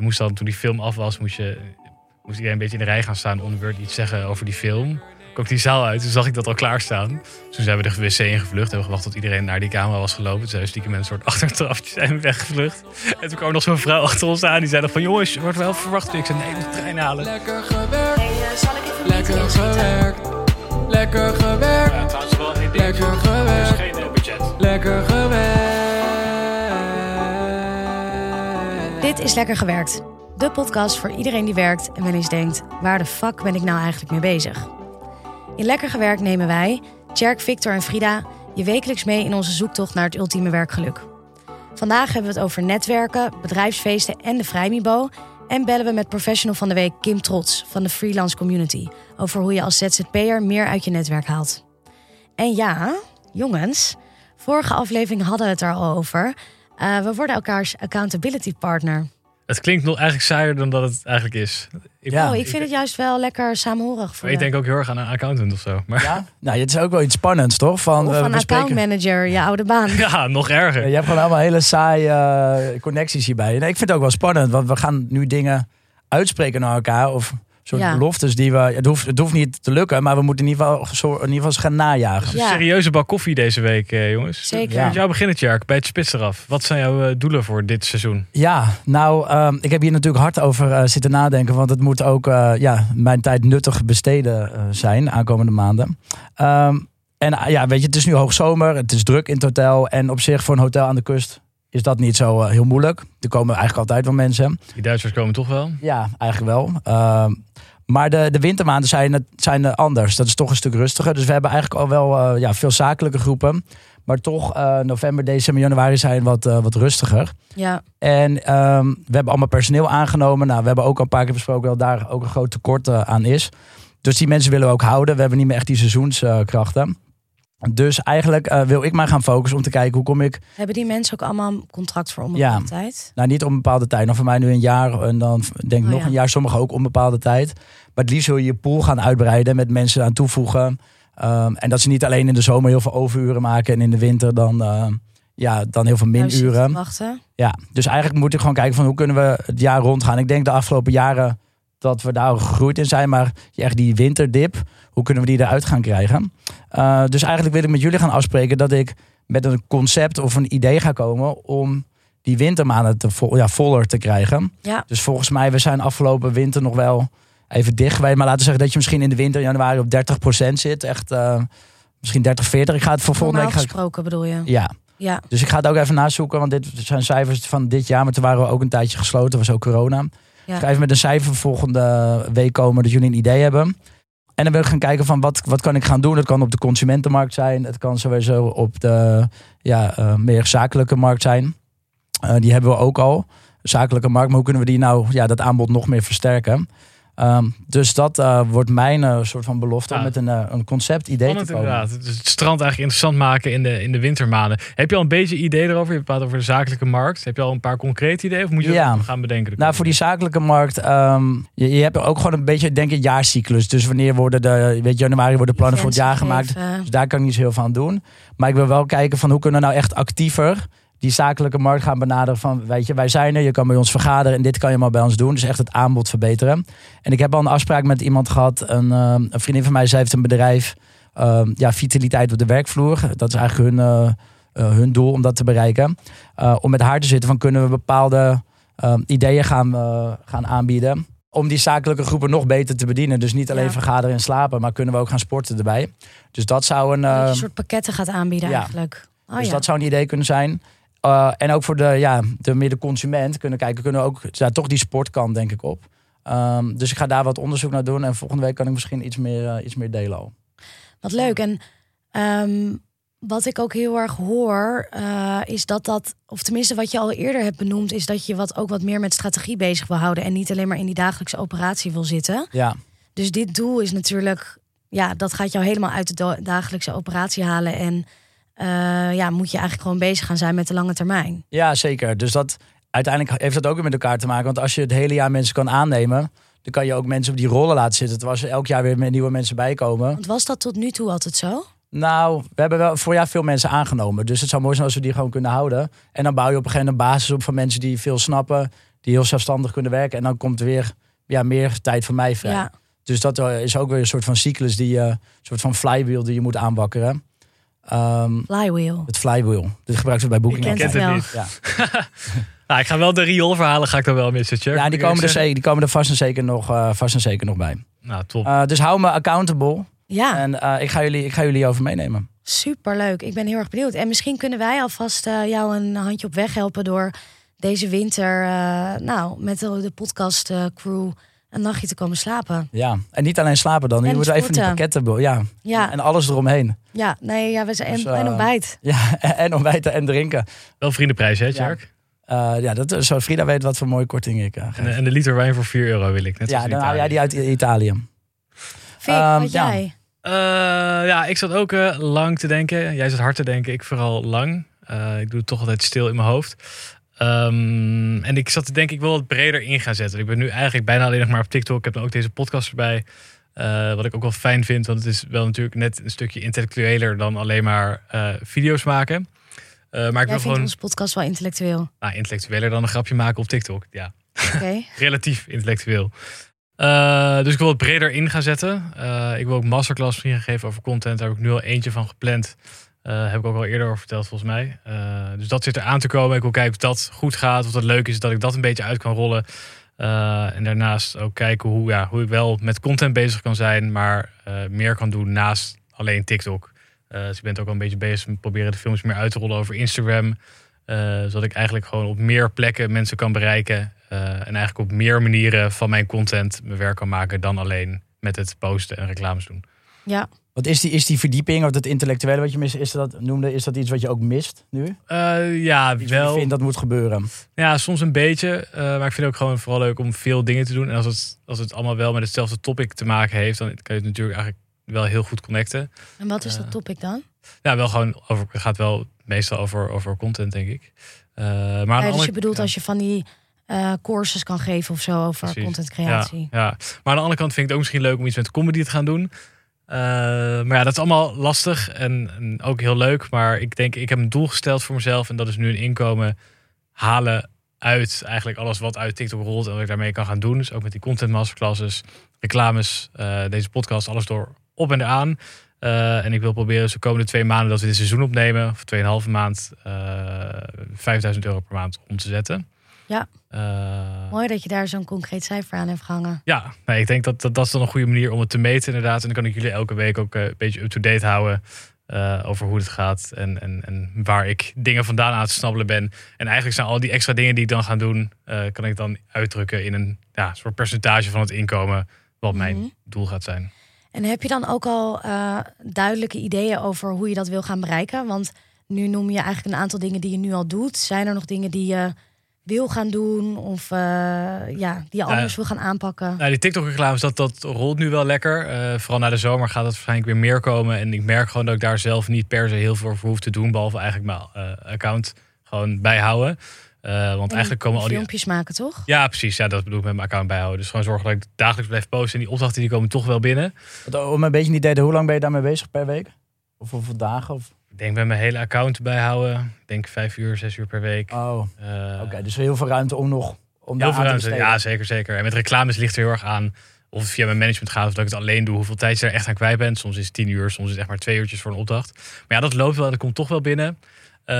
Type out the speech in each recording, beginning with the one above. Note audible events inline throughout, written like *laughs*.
Je moest dan, toen die film af was, moest, je, moest iedereen een beetje in de rij gaan staan om beurt iets zeggen over die film. Kwam ik die zaal uit, toen zag ik dat al klaarstaan. Toen zijn we de wc ingevlucht, hebben gewacht tot iedereen naar die camera was gelopen. Toen zijn we stiekem met een soort achtertraftje zijn we weggevlucht. En toen kwam nog zo'n vrouw achter ons aan, die zei nog van jongens, je wordt wel verwacht. Ik zei nee, de trein halen. Lekker gewerkt, Hey, eh, zal ik even lekker gewerkt. Lekker gewerkt, Ja, trouwens wel lekker Er is gewerkt, geen eh, budget. lekker gewerkt. Dit is Lekker Gewerkt. De podcast voor iedereen die werkt en wel eens denkt... waar de fuck ben ik nou eigenlijk mee bezig? In Lekker Gewerkt nemen wij, Tjerk, Victor en Frida... je wekelijks mee in onze zoektocht naar het ultieme werkgeluk. Vandaag hebben we het over netwerken, bedrijfsfeesten en de Vrijmibo... en bellen we met professional van de week Kim Trots van de Freelance Community... over hoe je als ZZP'er meer uit je netwerk haalt. En ja, jongens, vorige aflevering hadden we het er al over... Eh, we worden elkaars accountability partner. Het klinkt nog eigenlijk saaier dan dat het eigenlijk is. Ik, Ja. oh, ik vind het juist wel lekker samenhorig voor ik denk ook heel erg aan een accountant of zo. Maar Ja? Nou, het is ook wel iets spannends, toch? Van, Of eh, een accountmanager, je oude baan. *laughs* ja, nog erger. Je hebt gewoon allemaal hele saaie eh, connecties hierbij. Nee, ik vind het ook wel spannend, want we gaan nu dingen uitspreken naar elkaar. Of soort Ja. beloftes die we... Het hoeft, het hoeft niet te lukken, maar we moeten in ieder geval, in ieder geval eens gaan najagen. Ja. Serieuze bak koffie deze week, eh, jongens. Zeker. Ja. Jou beginnen, Tjerk, bij het spits eraf. Wat zijn jouw eh, doelen voor dit seizoen? Ja, nou, ehm, ik heb hier natuurlijk hard over eh, zitten nadenken. Want het moet ook eh, ja, mijn tijd nuttig besteden eh, zijn aankomende maanden. Ehm, en ja, weet je, het is nu hoogzomer. Het is druk in het hotel. En op zich voor een hotel aan de kust is dat niet zo heel moeilijk. Er komen eigenlijk altijd wel mensen. Die Duitsers komen toch wel? Ja, eigenlijk wel. Maar de, de wintermaanden zijn, het- zijn anders. Dat is toch een stuk rustiger. Dus we hebben eigenlijk al wel eh, ja, veel zakelijke groepen. Maar toch, eh, november, december, januari zijn wat, eh, wat rustiger. Ja, En ehm, we hebben allemaal personeel aangenomen. Nou, we hebben ook al een paar keer besproken dat daar ook een groot tekort aan is. Dus die mensen willen we ook houden. We hebben niet meer echt die seizoenskrachten. Dus eigenlijk eh, wil ik maar gaan focussen om te kijken hoe kom ik... hebben die mensen ook allemaal een contract voor onbepaalde Ja. tijd? Nou, niet om bepaalde tijd. Dan voor mij nu een jaar en dan denk ik Oh, nog ja. een jaar. Sommigen ook onbepaalde tijd. Maar het liefst wil je je pool gaan uitbreiden met mensen aan toevoegen. Ehm, en dat ze niet alleen in de zomer heel veel overuren maken en in de winter dan, eh, ja, dan heel veel te minuren. Wachten. Ja, dus eigenlijk moet ik gewoon kijken van hoe kunnen we het jaar rondgaan. Ik denk de afgelopen jaren dat we daar gegroeid in zijn. Maar echt die winterdip, hoe kunnen we die eruit gaan krijgen? Eh, dus eigenlijk wil ik met jullie gaan afspreken dat ik met een concept of een idee ga komen om die wintermaanden te ja, voller te krijgen. Ja. Dus volgens mij, we zijn afgelopen winter nog wel even dicht geweest. Maar laten we zeggen dat je misschien in de winter, januari op 30% zit. Echt eh, misschien 30, 40. Ik ga het voor volgende week... Gesproken bedoel je? ja, Ja, dus ik ga het ook even nazoeken, want dit zijn cijfers van dit jaar. Maar toen waren we ook een tijdje gesloten, was ook corona. Ja. Ik ga even met een cijfer volgende week komen dat jullie een idee hebben. En dan wil ik gaan kijken van wat, wat kan ik gaan doen. Het kan op de consumentenmarkt zijn. Het kan sowieso op de ja, eh, meer zakelijke markt zijn. Eh, die hebben we ook al. Zakelijke markt. Maar hoe kunnen we die nou, ja, dat aanbod nog meer versterken? Ehm, dus dat eh, wordt mijn eh, soort van belofte om Ja. met een, eh, een concept idee Spannend te komen. inderdaad. Dus het strand eigenlijk interessant maken in de, in de wintermaanden. Heb je al een beetje idee erover? Je praat over de zakelijke markt. Heb je al een paar concrete ideeën? Of moet je Ja. dat gaan bedenken? de Nou, voor die zakelijke markt, ehm, je, je hebt ook gewoon een beetje, denk ik, jaarcyclus. Dus wanneer worden de, weet je, januari worden plannen voor het jaar gemaakt. Dus daar kan ik niet zo heel veel aan doen. Maar ik wil wel kijken van hoe kunnen we nou echt actiever die zakelijke markt gaan benaderen. Van, weet je, wij zijn er, je kan bij ons vergaderen en dit kan je maar bij ons doen. Dus echt het aanbod verbeteren. En ik heb al een afspraak met iemand gehad. Een, ehm, een vriendin van mij, zij heeft een bedrijf. ehm, ja, vitaliteit op de werkvloer. Dat is eigenlijk hun, eh, eh, hun doel om dat te bereiken. Eh, om met haar te zitten van kunnen we bepaalde ehm, ideeën gaan, eh, gaan aanbieden. Om die zakelijke groepen nog beter te bedienen. Dus niet alleen Ja. vergaderen en slapen, maar kunnen we ook gaan sporten erbij. Dus dat zou een. Dat je ehm, een soort pakketten gaat aanbieden ja. eigenlijk. Oh, dus ja. dat zou een idee kunnen zijn. Uh, en ook voor de, ja, de middenconsument kunnen kijken, kunnen ook ja, toch die sportkant denk ik op. Um, dus ik ga daar wat onderzoek naar doen en volgende week kan ik misschien iets meer, uh, iets meer delen al. Wat leuk. En ehm, wat ik ook heel erg hoor, uh, is dat dat, of tenminste wat je al eerder hebt benoemd, is dat je wat ook wat meer met strategie bezig wil houden en niet alleen maar in die dagelijkse operatie wil zitten. Ja. Dus dit doel is natuurlijk, ja, dat gaat jou helemaal uit de dagelijkse operatie halen en ja, moet je eigenlijk gewoon bezig gaan zijn met de lange termijn. Ja, zeker. Dus dat uiteindelijk heeft dat ook weer met elkaar te maken. Want als je het hele jaar mensen kan aannemen, dan kan je ook mensen op die rollen laten zitten. Terwijl er elk jaar weer met nieuwe mensen bijkomen. Want was dat tot nu toe altijd zo? Nou, we hebben wel voor jaar veel mensen aangenomen. Dus het zou mooi zijn als we die gewoon kunnen houden. En dan bouw je op een gegeven moment een basis op van mensen die veel snappen. die heel zelfstandig kunnen werken. En dan komt er weer ja, meer tijd voor mij vrij. Ja, Dus dat eh, is ook weer een soort van cyclus, die, eh, een soort van flywheel die je moet aanwakkeren. Ehm, flywheel. het flywheel. Dit gebruiken ze bij Booking. Kent kent het wel. niet. Ja. *laughs* Nou, ik ga wel de rioolverhalen ga ik dan wel missen, Tjerk. ja, die ik komen, er zeker, die komen er vast en zeker nog, eh, vast en zeker nog bij. Nou, top. Eh, dus hou me accountable. Ja, En eh, ik, ga jullie, ik ga jullie over meenemen. superleuk. Ik ben heel erg benieuwd. En misschien kunnen wij alvast eh, jou een handje op weg helpen door deze winter, eh, nou, met de, de podcast crew een nachtje te komen slapen. Ja, en niet alleen slapen dan. Je moet even die pakketten... Ja. Ja, en alles eromheen. ja, nee, ja, we zijn Dus, en, en eh, ontbijt. Ja, *laughs* en ontbijten en drinken. Wel vriendenprijs, hè, Tjerk? Eh, ja, dat, zo Frida weet wat voor mooie korting ik eh, geef. En, de- en de liter wijn voor 4 euro wil ik. Net ja, dan Italië. jij die uit Italië. Fik, ehm, wat ja. jij? Eh, ja, ik zat ook lang te denken. Jij zat hard te denken, ik vooral lang. Eh, ik doe het toch altijd stil in mijn hoofd. Ehm, en ik zat te denken, ik wil het breder in gaan zetten. Ik ben nu eigenlijk bijna alleen nog maar op TikTok. Ik heb dan ook deze podcast erbij. Eh, wat ik ook wel fijn vind, want het is wel natuurlijk net een stukje intellectueler dan alleen maar eh, video's maken. Eh, maar ik Jij wil gewoon onze podcast wel intellectueel. nou, intellectueler dan een grapje maken op TikTok. Ja, *laughs* relatief intellectueel. Dus ik wil het breder in gaan zetten. Ik wil ook masterclass misschien gaan geven over content. Daar heb ik nu al eentje van gepland. Eh, heb ik ook al eerder over verteld volgens mij. Eh, dus dat zit er aan te komen. Ik wil kijken of dat goed gaat. Of dat leuk is dat ik dat een beetje uit kan rollen. Eh, en daarnaast ook kijken hoe, ja, hoe ik wel met content bezig kan zijn. Maar meer kan doen naast alleen TikTok. Dus ik ben ook al een beetje bezig met proberen de films meer uit te rollen over Instagram. Zodat ik eigenlijk gewoon op meer plekken mensen kan bereiken. en eigenlijk op meer manieren van mijn content mijn werk kan maken dan alleen met het posten en reclames doen. Ja, Wat is die, is die verdieping of dat intellectuele wat je mist, is dat, noemde, is dat iets wat je ook mist nu? Eh, ja, Iets wel. vindt dat moet gebeuren. Ja, soms een beetje. eh, maar ik vind het ook gewoon vooral leuk om veel dingen te doen. En als het, als het allemaal wel met hetzelfde topic te maken heeft, dan kan je het natuurlijk eigenlijk wel heel goed connecten. en wat is Eh, dat topic dan? Ja, wel gewoon over, het gaat wel meestal over, over content, denk ik. Eh, maar aan de Ja, dus andere- je bedoelt ja. als je van die eh courses kan geven of zo over Precies. content creatie. Ja, ja, maar aan de andere kant vind ik het ook misschien leuk om iets met comedy te gaan doen. Eh, maar ja, dat is allemaal lastig en, ook heel leuk. Maar ik denk, ik heb een doel gesteld voor mezelf. En dat is nu een inkomen halen uit eigenlijk alles wat uit TikTok rolt. En wat ik daarmee kan gaan doen. Dus ook met die content masterclasses, reclames, eh, deze podcast, alles door op en eraan. Eh, en ik wil proberen dus de komende twee maanden dat we dit seizoen opnemen. Of tweeënhalve maand, eh 5000 euro per maand om te zetten. Ja. Eh, Mooi dat je daar zo'n concreet cijfer aan hebt gehangen. ja, nee, ik denk dat, dat dat is dan een goede manier om het te meten inderdaad. En dan kan ik jullie elke week ook eh, een beetje up-to-date houden eh, over hoe het gaat. En, en, en waar ik dingen vandaan aan het snabbelen ben. En eigenlijk zijn al die extra dingen die ik dan ga doen, kan ik dan uitdrukken in een ja, soort percentage van het inkomen. Wat mijn Mhm. doel gaat zijn. En heb je dan ook al duidelijke ideeën over hoe je dat wil gaan bereiken? Want nu noem je eigenlijk een aantal dingen die je nu al doet. Zijn er nog dingen die je wil gaan doen of eh, ja, die je anders wil gaan aanpakken? Nou, die TikTok-reclames, dat, dat rolt nu wel lekker. Eh, vooral na de zomer gaat het waarschijnlijk weer meer komen. En ik merk gewoon dat ik daar zelf niet per se heel veel voor hoef te doen. Behalve eigenlijk mijn eh, account gewoon bijhouden. Eh, want En eigenlijk komen al die filmpjes maken, toch? Ja, precies. Ja, dat bedoel ik met mijn account bijhouden. Dus gewoon zorgen dat ik dagelijks blijf posten. En die opdrachten die komen toch wel binnen. Wat, Om een beetje een idee, te- hoe lang ben je daarmee bezig per week? Of hoeveel dagen? Of... Ik denk met mijn hele account bijhouden. Ik denk vijf uur, zes uur per week. Oh, Eh, oké. Dus heel veel ruimte om nog om heel veel aan te ruimte. besteden. Ja, zeker, zeker. En met reclames ligt er heel erg aan of het via mijn management gaat of dat ik het alleen doe. Hoeveel tijd je er echt aan kwijt bent. Soms is het tien uur, soms is het echt maar twee uurtjes voor een opdracht. Maar ja, dat loopt wel en dat komt toch wel binnen. Eh,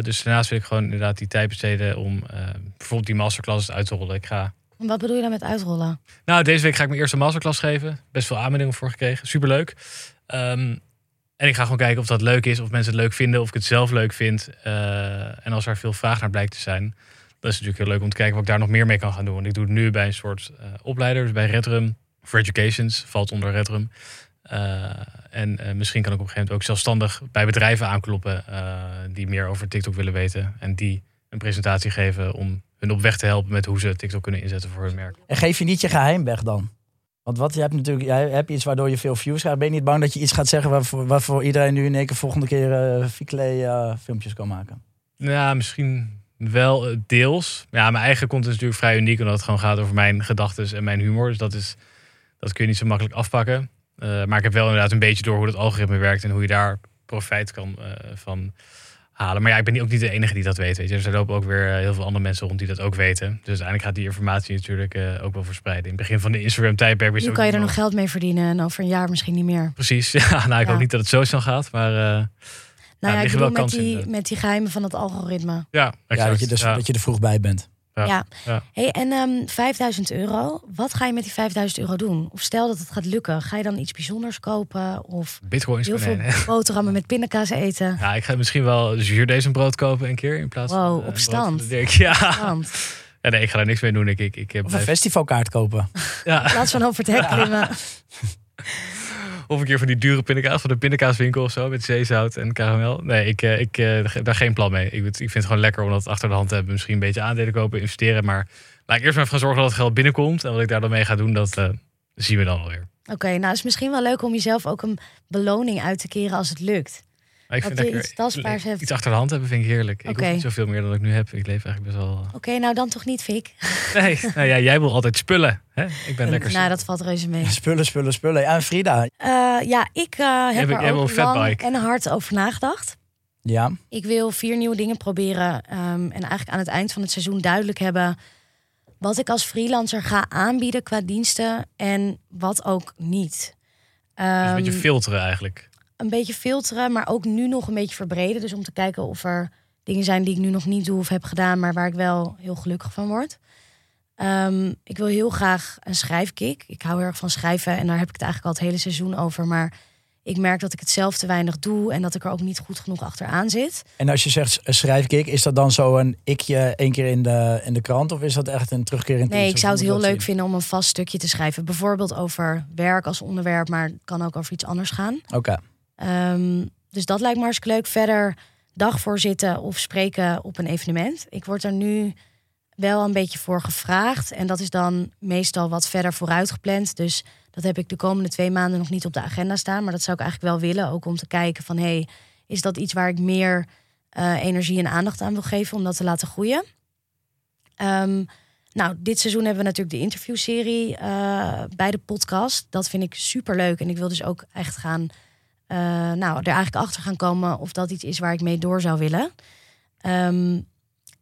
dus daarnaast wil ik gewoon inderdaad die tijd besteden om eh, bijvoorbeeld die masterclasses uit te rollen. Ik ga En Wat bedoel je dan met uitrollen? Nou, deze week ga ik mijn eerste masterclass geven. Best veel aanmeldingen voor gekregen. Superleuk. Ehm, en ik ga gewoon kijken of dat leuk is, of mensen het leuk vinden, of ik het zelf leuk vind. Eh, en als er veel vraag naar blijkt te zijn, dat is natuurlijk heel leuk om te kijken wat ik daar nog meer mee kan gaan doen. Want ik doe het nu bij een soort eh, opleider, dus bij Redrum. For Educations valt onder Redrum. Eh, en misschien kan ik op een gegeven moment ook zelfstandig bij bedrijven aankloppen die meer over TikTok willen weten. En die een presentatie geven om hun op weg te helpen met hoe ze TikTok kunnen inzetten voor hun merk. En geef je niet je geheim weg dan? Want wat je hebt natuurlijk, jij hebt iets waardoor je veel views krijgt. Ben je niet bang dat je iets gaat zeggen waarvoor, waarvoor iedereen nu in één keer volgende keer uh, uh, filmpjes kan maken? Ja, misschien wel eh, deels. Ja, mijn eigen content is natuurlijk vrij uniek, omdat het gewoon gaat over mijn gedachten en mijn humor. Dus dat, is, dat kun je niet zo makkelijk afpakken. Maar ik heb wel inderdaad een beetje door hoe dat algoritme werkt en hoe je daar profijt kan uh, van halen. Maar ja, ik ben ook niet de enige die dat weet. Weet je. Er lopen ook weer eh, heel veel andere mensen rond die dat ook weten. Dus uiteindelijk gaat die informatie natuurlijk eh, ook wel verspreiden. In het begin van de Instagram-tijdperk Nu ook kan je er nog geld mee verdienen en over een jaar misschien niet meer. Precies. *laughs* Ja, nou, ik Ja. hoop niet dat het zo snel gaat. Maar eh, Nou ja, ik wel bedoel met die, met die geheimen van het algoritme. ja, Ja, exact. dat je, dus, Ja. dat je er vroeg bij bent. Ja. Ja. Ja. Hey, en ehm 5000 euro, wat ga je met die 5000 euro doen? Of stel dat het gaat lukken, ga je dan iets bijzonders kopen? Of Bitcoins. heel veel nee. *laughs* boterhammen met pindakaas eten? Ja, ik ga misschien wel brood kopen een keer in plaats Wow, van. eh, op stand. Ja. *laughs* Ja, nee, ik ga daar niks mee doen. Ik, ik, ik heb Of een festivalkaart kopen. ja, in plaats van over het hek klimmen. Of een keer van die dure pindakaas van de pindakaaswinkel of zo met zeezout en karamel. Nee, ik, eh, ik eh, daar geen plan mee. Ik, vind het gewoon lekker om dat achter de hand te hebben. Misschien een beetje aandelen kopen, investeren. Maar laat ik eerst maar even zorgen dat het geld binnenkomt. En wat ik daar dan mee ga doen, dat eh, zien we dan alweer. Oké, nou is misschien wel leuk om jezelf ook een beloning uit te keren als het lukt. Maar ik Dat vind iets tastbaars hebt. iets achter de hand hebben vind ik heerlijk. Ik hoef niet zoveel meer dan ik nu heb. Ik leef eigenlijk best wel. Oké, nou dan toch niet, Fik? *laughs* Nee, nou ja, jij wil altijd spullen. Hè? Ik ben *laughs* lekker. Nou, dat valt reuze mee. *laughs* Spullen, spullen, spullen. Ja, en Frida. Eh, ja, ik eh, heb er ook een lang fatbike. en hard over nagedacht. Ja, Ik wil vier nieuwe dingen proberen. ehm, en eigenlijk aan het eind van het seizoen duidelijk hebben wat ik als freelancer ga aanbieden qua diensten en wat ook niet. Dus een beetje Ehm, filteren eigenlijk. Een beetje filteren, maar ook nu nog een beetje verbreden. Dus om te kijken of er dingen zijn die ik nu nog niet doe of heb gedaan, maar waar ik wel heel gelukkig van word. Ehm, ik wil heel graag een schrijfkick. Ik hou heel erg van schrijven en daar heb ik het eigenlijk al het hele seizoen over. Maar ik merk dat ik het zelf te weinig doe en dat ik er ook niet goed genoeg achteraan zit. en als je zegt schrijfkick, is dat dan zo een ikje één keer in de, in de krant? Of is dat echt een terugkeer in het Nee, ik zou het heel leuk vinden om een vast stukje te schrijven. Bijvoorbeeld over werk als onderwerp, maar het kan ook over iets anders gaan. Oké. Ehm, dus dat lijkt me hartstikke leuk. Verder dagvoorzitten of spreken op een evenement. Ik word er nu wel een beetje voor gevraagd. En dat is dan meestal wat verder vooruit gepland. Dus dat heb ik de komende twee maanden nog niet op de agenda staan. Maar dat zou ik eigenlijk wel willen. Ook om te kijken van, hey, is dat iets waar ik meer eh, energie en aandacht aan wil geven om dat te laten groeien? Ehm, nou, dit seizoen hebben we natuurlijk de interviewserie eh, bij de podcast. Dat vind ik super leuk. En ik wil dus ook echt gaan eh, nou, er eigenlijk achter gaan komen of dat iets is waar ik mee door zou willen. Ehm,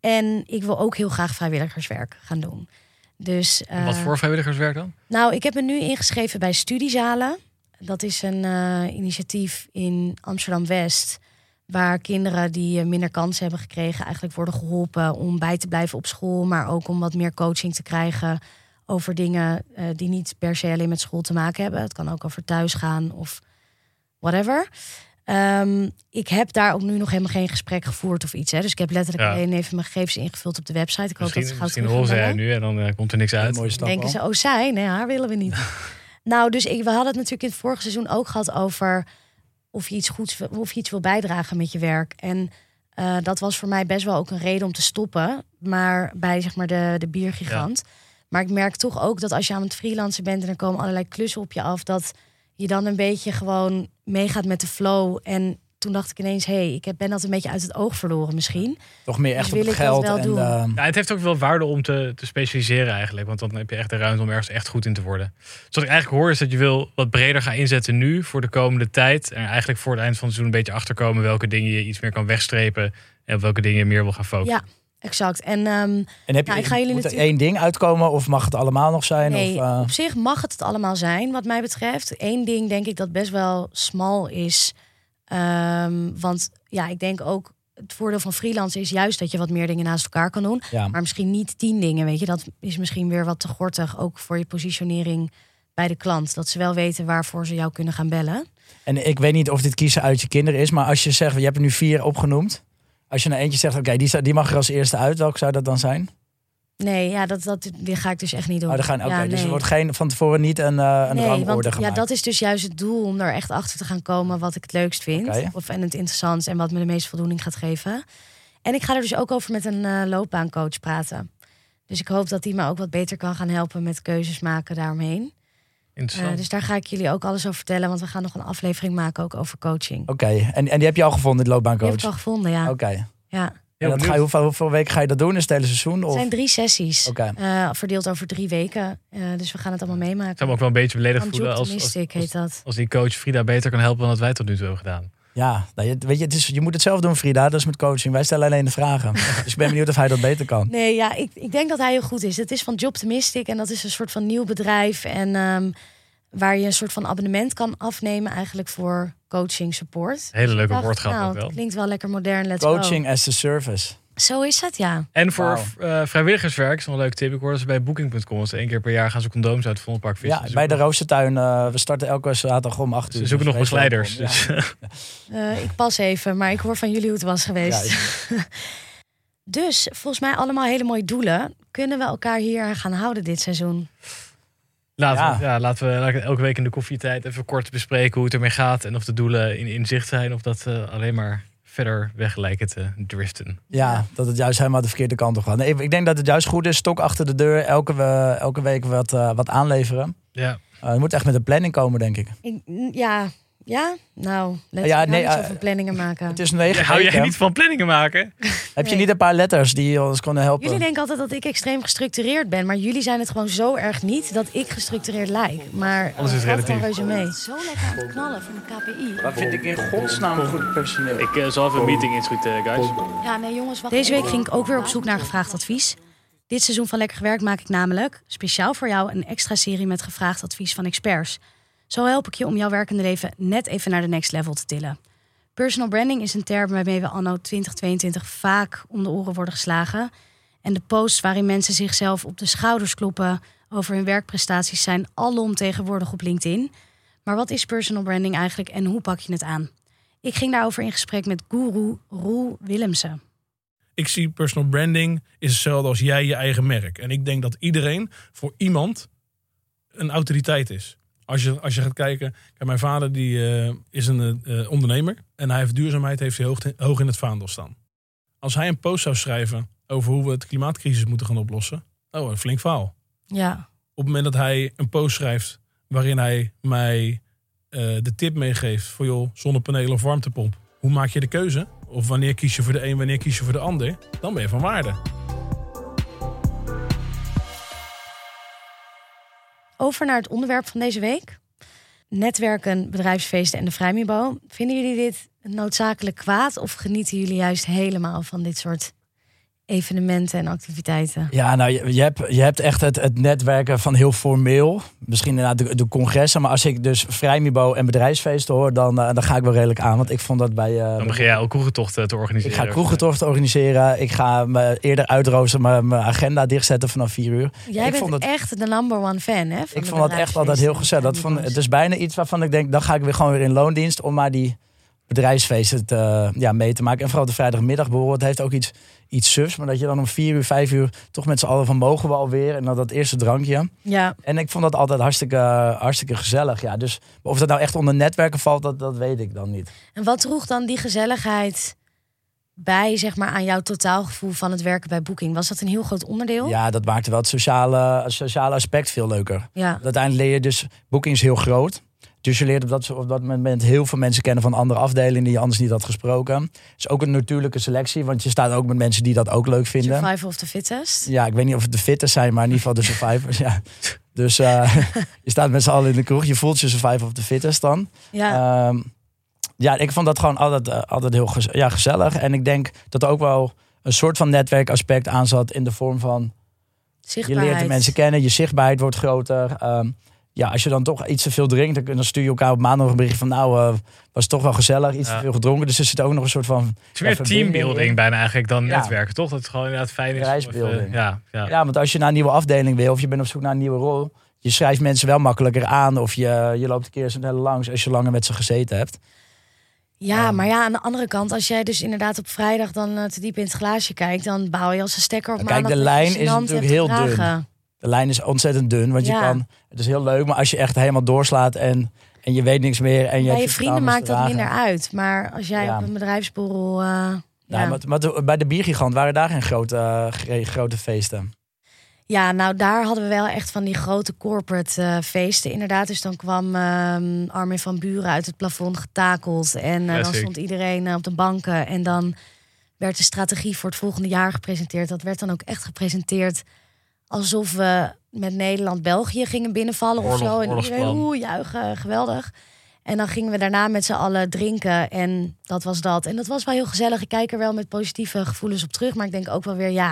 en ik wil ook heel graag vrijwilligerswerk gaan doen. Dus, wat eh, voor vrijwilligerswerk dan? Nou, ik heb me nu ingeschreven bij Studiezalen. Dat is een eh, initiatief in Amsterdam West. Waar kinderen die minder kansen hebben gekregen, eigenlijk worden geholpen om bij te blijven op school. Maar ook om wat meer coaching te krijgen over dingen die niet per se alleen met school te maken hebben. Het kan ook over thuis gaan of whatever. Ehm, ik heb daar ook nu nog helemaal geen gesprek gevoerd of iets. Hè. Dus ik heb letterlijk Ja. alleen even mijn gegevens ingevuld op de website. Ik hoop dat ze Misschien, zij bellen. nu en dan eh, komt er niks uit. mooie stap denken al. ze, oh zij, nee, haar willen we niet. *laughs* nou, dus ik, we hadden het natuurlijk in het vorige seizoen ook gehad over of je iets goeds, wil- of je iets wil bijdragen met je werk. En eh, dat was voor mij best wel ook een reden om te stoppen, maar bij zeg maar de, de biergigant. Maar ik merk toch ook dat als je aan het freelancen bent en er komen allerlei klussen op je af, dat je dan een beetje gewoon meegaat met de flow. En toen dacht ik ineens, hé, hey, ik heb- ben dat een beetje uit het oog verloren misschien. Toch meer echt Dus op wil het geld. wel en, doen? eh, Ja, het heeft ook wel waarde om te, te specialiseren eigenlijk. Want dan heb je echt de ruimte om ergens echt goed in te worden. Dus wat ik eigenlijk hoor is dat je wil wat breder gaan inzetten nu voor de komende tijd. En eigenlijk voor het eind van het seizoen een beetje achterkomen welke dingen je iets meer kan wegstrepen. En op welke dingen je meer wil gaan focussen. Ja, exact. En ehm, en heb je, Nou, ik ga jullie moet er natuurlijk- één ding uitkomen of mag het allemaal nog zijn? Nee, of, eh, op zich mag het het allemaal zijn, wat mij betreft. Eén ding denk ik dat best wel smal is. Ehm, want ja, ik denk ook het voordeel van freelancen is juist dat je wat meer dingen naast elkaar kan doen. ja. Maar misschien niet tien dingen, weet je. Dat is misschien weer wat te gortig, ook voor je positionering bij de klant. Dat ze wel weten waarvoor ze jou kunnen gaan bellen. En ik weet niet of dit kiezen uit je kinderen is, maar als je zegt, je hebt er nu vier opgenoemd. Als je nou eentje zegt, oké, die, die mag er als eerste uit, welke zou dat dan zijn? Nee, ja, dat, dat die ga ik dus echt niet doen. Oh, gaan, Ja, dus er wordt geen, van tevoren niet een, eh een nee, rangorde want ja, gemaakt. dat is dus juist het doel om er echt achter te gaan komen wat ik het leukst vind. Of en het interessant en wat me de meeste voldoening gaat geven. En ik ga er dus ook over met een eh, loopbaancoach praten. Dus ik hoop dat die me ook wat beter kan gaan helpen met keuzes maken daaromheen. Interessant. Eh, dus daar ga ik jullie ook alles over vertellen, want we gaan nog een aflevering maken ook over coaching. Oké, en, en die heb je al gevonden, de Die loopbaancoach? heb ik al gevonden, ja. Oké. ja. En dat ga je, hoeveel, hoeveel weken ga je dat doen? Is het hele seizoen? Het Of? zijn drie sessies, eh, verdeeld over drie weken. Eh, dus we gaan het allemaal meemaken. Ik zou me ook wel een beetje beledigd voelen als, als, Optimistic als, heet dat. als die coach Frida beter kan helpen dan dat wij tot nu toe hebben gedaan. Ja, nou, je, weet je, het is, je moet het zelf doen, Frida. Dat is met coaching. Wij stellen alleen de vragen. *laughs* dus ik ben benieuwd of hij dat beter kan. Nee, ja, ik, ik denk dat hij heel goed is. Het is van Jobtimistic en dat is een soort van nieuw bedrijf. En ehm, waar je een soort van abonnement kan afnemen eigenlijk voor coaching support. Hele leuke Ik dacht, woordgrap nou, ook wel. het klinkt wel lekker modern, let's go. Coaching as a service. Zo is het, ja. En voor eh, vrijwilligerswerk, is nog een leuke tip. Ik hoorde ze bij Booking.com. Dus één keer per jaar gaan ze condooms uit het Vondelpark vissen. Ja, Ze bij de Roostertuin. eh, we starten elke zaterdag om 8 uur. Ze zoeken nog Dus begeleiders. Dus, *laughs* Eh, ik pas even, maar ik hoor van jullie hoe het was geweest. *laughs* dus volgens mij allemaal hele mooie doelen. Kunnen we elkaar hier aan gaan houden dit seizoen? laten, Ja. We, ja, laten we laten we elke week in de koffietijd even kort bespreken hoe het ermee gaat. En of de doelen in, in zicht zijn. Of dat eh, alleen maar verder weg lijken te driften. Ja, dat het juist helemaal de verkeerde kant op gaat. Nee, ik- denk dat het juist goed is. Stok achter de deur. Elke, we- elke week wat, eh, wat aanleveren. Ja. Uh, je moet echt met een planning komen, denk ik. Ik, ja, ja, nou, let's Ja, ja, nee, niet eh, planningen maken. Het is negen Hou jij niet van planningen maken? *laughs* Heb je niet een paar letters die ons kunnen helpen? Jullie denken altijd dat ik extreem gestructureerd ben, maar jullie zijn het gewoon zo erg niet dat ik gestructureerd lijk. Maar Alles is relatief. reuze mee. Zo lekker aan het knallen van de KPI. Wat vind ik in godsnaam goed personeel? Ik eh, zal even een meeting inschieten, guys. Ja, nee jongens, wacht. Deze week ging ik ook weer op zoek naar gevraagd advies. Dit seizoen van Lekker Gewerkt maak ik namelijk speciaal voor jou een extra serie met gevraagd advies van experts. Zo help ik je om jouw werkende leven net even naar de next level te tillen. Personal branding is een term waarmee we anno 2022 vaak om de oren worden geslagen. En de posts waarin mensen zichzelf op de schouders kloppen over hun werkprestaties zijn alom tegenwoordig op LinkedIn. Maar wat is personal branding eigenlijk en hoe pak je het aan? Ik ging daarover in gesprek met guru Roel Willemsen. Ik zie personal branding is hetzelfde als jij je eigen merk. En ik denk dat iedereen voor iemand een autoriteit is. Als je, als je gaat kijken, kijk, mijn vader die, eh, is een eh, ondernemer. En hij heeft duurzaamheid heeft hij hoog, hoog in het vaandel staan. Als hij een post zou schrijven over hoe we de klimaatcrisis moeten gaan oplossen. Oh, een flink verhaal. Ja, Op het moment dat hij een post schrijft waarin hij mij eh, de tip meegeeft voor joh, zonnepanelen of warmtepomp. Hoe maak je de keuze? Of wanneer kies je voor de een, wanneer kies je voor de ander? Dan ben je van waarde. Over naar het onderwerp van deze week. Netwerken, bedrijfsfeesten en de vrijmibo. Vinden jullie dit noodzakelijk kwaad of genieten jullie juist helemaal van dit soort evenementen en activiteiten? Ja, nou, je, je, hebt, je hebt echt het, het netwerken van heel formeel. Misschien inderdaad de, de congressen. Maar als ik dus vrijmibo en bedrijfsfeesten hoor, dan, eh, dan ga ik wel redelijk aan. Want ik vond dat bij... eh, Dan begin jij ook kroegentochten te ik organiseren. ga kroegentochten organiseren. Ik ga me eerder uitroosteren, mijn mijn agenda dichtzetten vanaf vier uur. Jij ik bent vond het- echt de number one fan, hè? van Ik vond dat echt altijd heel gezellig. Dat vond, vrijmibo's. het is bijna iets waarvan ik denk, dan ga ik weer gewoon weer in loondienst om maar die bedrijfsfeesten te, ja, mee te maken. En vooral de vrijdagmiddag bijvoorbeeld heeft ook iets, iets sufs. Maar dat je dan om vier uur, vijf uur toch met z'n allen van mogen we alweer. En dan dat eerste drankje. Ja, En ik vond dat altijd hartstikke, hartstikke gezellig. Ja. Dus of dat nou echt onder netwerken valt, dat, dat weet ik dan niet. en wat droeg dan die gezelligheid bij, zeg maar, aan jouw totaalgevoel van het werken bij Booking? Was dat een heel groot onderdeel? Ja, dat maakte wel het sociale, het sociale aspect veel leuker. Ja. Uiteindelijk leer je dus, Booking is heel groot. Dus je leert op dat, op dat moment heel veel mensen kennen van andere afdelingen die je anders niet had gesproken. Het is ook een natuurlijke selectie, want je staat ook met mensen die dat ook leuk vinden. Survival of the fittest. Ja, ik weet niet of het de fitters zijn, maar in ieder geval de survivors. ja. Dus eh, *laughs* je staat met z'n allen in de kroeg, je voelt je survivor of the fittest dan. Ja. Ehm, ja, ik vond dat gewoon altijd, eh, altijd heel gez- ja, gezellig. En ik denk dat er ook wel een soort van netwerkaspect aan zat in de vorm van je leert de mensen kennen, je zichtbaarheid wordt groter. Ehm, ja, als je dan toch iets te veel drinkt, dan- stuur je elkaar op maandag nog een bericht van nou, eh, was toch wel gezellig, iets Ja. te veel gedronken. Dus er zit ook nog een soort van Het is meer Ja, teambuilding in. bijna eigenlijk dan Ja. netwerken, toch? Dat het gewoon inderdaad fijn is. Ja, ja. Ja, want als je naar een nieuwe afdeling wil of je bent op zoek naar een nieuwe rol, je schrijft mensen wel makkelijker aan of je, je loopt een keer sneller langs als je langer met ze gezeten hebt. Ja, Ehm. maar ja, aan de andere kant, als jij dus inderdaad op vrijdag dan eh, te diep in het glaasje kijkt, dan bouw je als een stekker op Kijk, maandag de dat je lijn is natuurlijk heel gedragen. De lijn is ontzettend dun, want je Ja. kan, het is heel leuk, maar als je echt helemaal doorslaat en, en je weet niks meer en je Bij hebt je vrienden maakt dat minder uit. Maar als jij Ja. op een bedrijfsborrel... eh, ja. Ja, maar, maar bij de biergigant waren daar geen grote, eh, grote feesten. ja, nou daar hadden we wel echt van die grote corporate eh, feesten. Inderdaad, dus dan kwam ehm, Armin van Buren uit het plafond getakeld. En dan stond iedereen op de banken. En dan werd de strategie voor het volgende jaar gepresenteerd. Dat werd dan ook echt gepresenteerd alsof we met Nederland België gingen binnenvallen of zo. En iedereen, oeh, juichen, geweldig. En dan gingen we daarna met z'n allen drinken en dat was dat. En dat was wel heel gezellig. Ik kijk er wel met positieve gevoelens op terug. Maar ik denk ook wel weer, ja,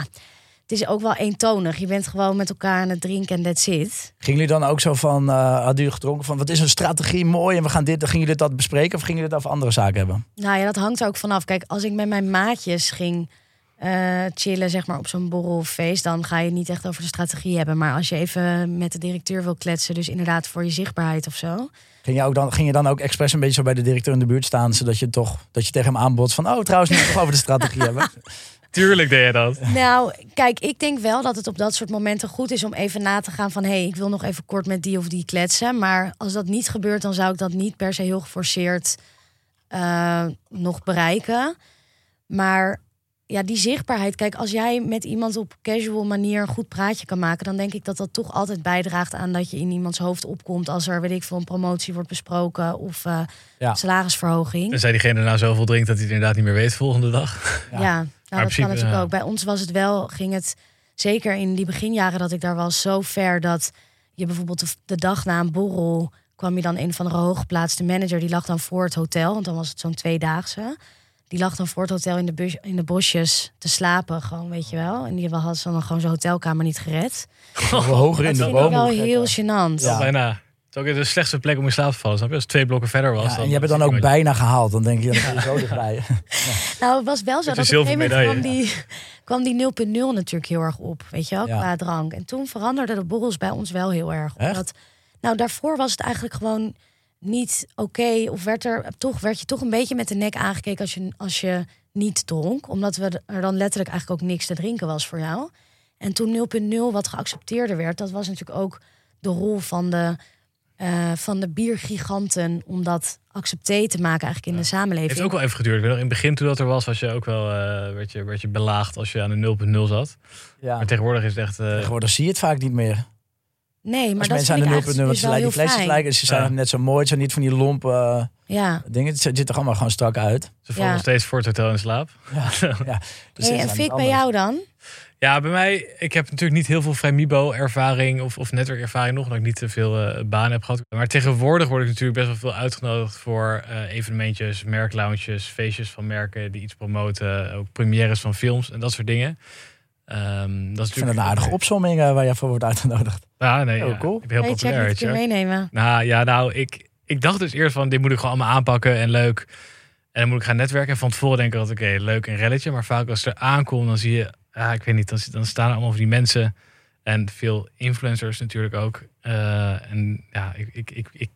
het is ook wel eentonig. Je bent gewoon met elkaar aan het drinken en that's it. Gingen jullie dan ook zo van, eh hadden jullie gedronken van, wat is een strategie mooi en we gaan dit, dan gingen jullie dat bespreken of gingen jullie het over andere zaken hebben? Nou ja, dat hangt er ook vanaf. Kijk, als ik met mijn maatjes ging eh, chillen, zeg maar, op zo'n borrel of feest, dan ga je het niet echt over de strategie hebben. Maar als je even met de directeur wil kletsen, dus inderdaad voor je zichtbaarheid of zo. Ging je, ook dan, ging je dan ook expres een beetje zo bij de directeur in de buurt staan, zodat je toch, dat je tegen hem aanbod van, oh trouwens, het toch over de strategie hebben. *laughs* Tuurlijk deed je dat. Nou, kijk, ik denk wel dat het op dat soort momenten goed is om even na te gaan van... hé, hey, ik wil nog even kort met die of die kletsen. Maar als dat niet gebeurt, dan zou ik dat niet per se heel geforceerd eh, nog bereiken. Maar ja, die zichtbaarheid. Kijk, als jij met iemand op casual manier een goed praatje kan maken... dan denk ik dat dat toch altijd bijdraagt aan dat je in iemands hoofd opkomt... als er, weet ik veel, een promotie wordt besproken of eh, Ja. salarisverhoging. En zei diegene nou zoveel drinkt dat hij het inderdaad niet meer weet de volgende dag. Ja, *laughs* Ja. nou, dat principe, kan natuurlijk ook. Bij ons was het wel, ging het zeker in die beginjaren dat ik daar was, zo ver dat je bijvoorbeeld de, de dag na een borrel kwam je dan een van de hooggeplaatste manager, die lag dan voor het hotel, want dan was het zo'n tweedaagse. Die lag dan voor het hotel in de, bus, in de bosjes te slapen, gewoon, weet je wel. En die had ze dan gewoon zijn hotelkamer niet gered. We hoger in Dat de vind ik bomen. wel heel gênant. Ja. Bijna. Het is ook de slechtste plek om in slaap te vallen. Snap je? Als het twee blokken verder was. Ja, en je hebt het dan ook bijna gehaald, dan denk je, dan ben je zo dichtbij. *laughs* Nou, het was wel zo dat op een gegeven moment kwam die, kwam die 0.0 natuurlijk heel erg op, weet je wel, Ja. qua drank. En toen veranderden de borrels bij ons wel heel erg. Echt? Omdat, nou, daarvoor was het eigenlijk gewoon niet oké. of werd er toch, werd je toch een beetje met de nek aangekeken als je, als je niet dronk. Omdat we er dan letterlijk eigenlijk ook niks te drinken was voor jou. En toen 0.0 wat geaccepteerder werd, dat was natuurlijk ook de rol van de, eh, van de biergiganten om dat accepté te maken eigenlijk in de samenleving. Het heeft ook wel even geduurd. Ik weet nog, in het begin toen dat er was, was je ook wel eh, werd je, werd je belaagd als je aan de 0.0 zat. Ja. Maar tegenwoordig is het echt. eh, Tegenwoordig zie je het vaak niet meer. Nee, maar Als dat mensen aan de ik 0.0, eigenlijk want ze lijken die flesjes lijken, ze zijn Ja. net zo mooi, het zijn niet van die lompe Ja. dingen. Het ziet er allemaal gewoon strak uit. ze vallen Ja. nog steeds voor het hotel in slaap. Ja. *laughs* ja. Dus Hey, en Fik, bij jou dan? Ja, bij mij, ik heb natuurlijk niet heel veel Vrijmibo-ervaring of, of netwerkervaring nog, omdat ik niet te veel eh banen heb gehad. Maar tegenwoordig word ik natuurlijk best wel veel uitgenodigd voor eh, evenementjes, merklounges, feestjes van merken die iets promoten, ook premières van films en dat soort dingen. Ehm, dat is Ik vind het een aardige opsomming eh, waar je voor wordt uitgenodigd. Ja, nee, Oh, ja. cool. Ik ben heel populair, een je. meenemen. Nou ja, nou, ik, ik dacht dus eerst van dit moet ik gewoon allemaal aanpakken en leuk. En dan moet ik gaan netwerken. En van tevoren denk ik altijd, oké, leuk en relletje. Maar vaak als het er aankomt, dan zie je, ja, ik weet niet, dan, dan staan er allemaal van die mensen. En veel influencers natuurlijk ook. Eh, en ja, ik, ik, ik, ik,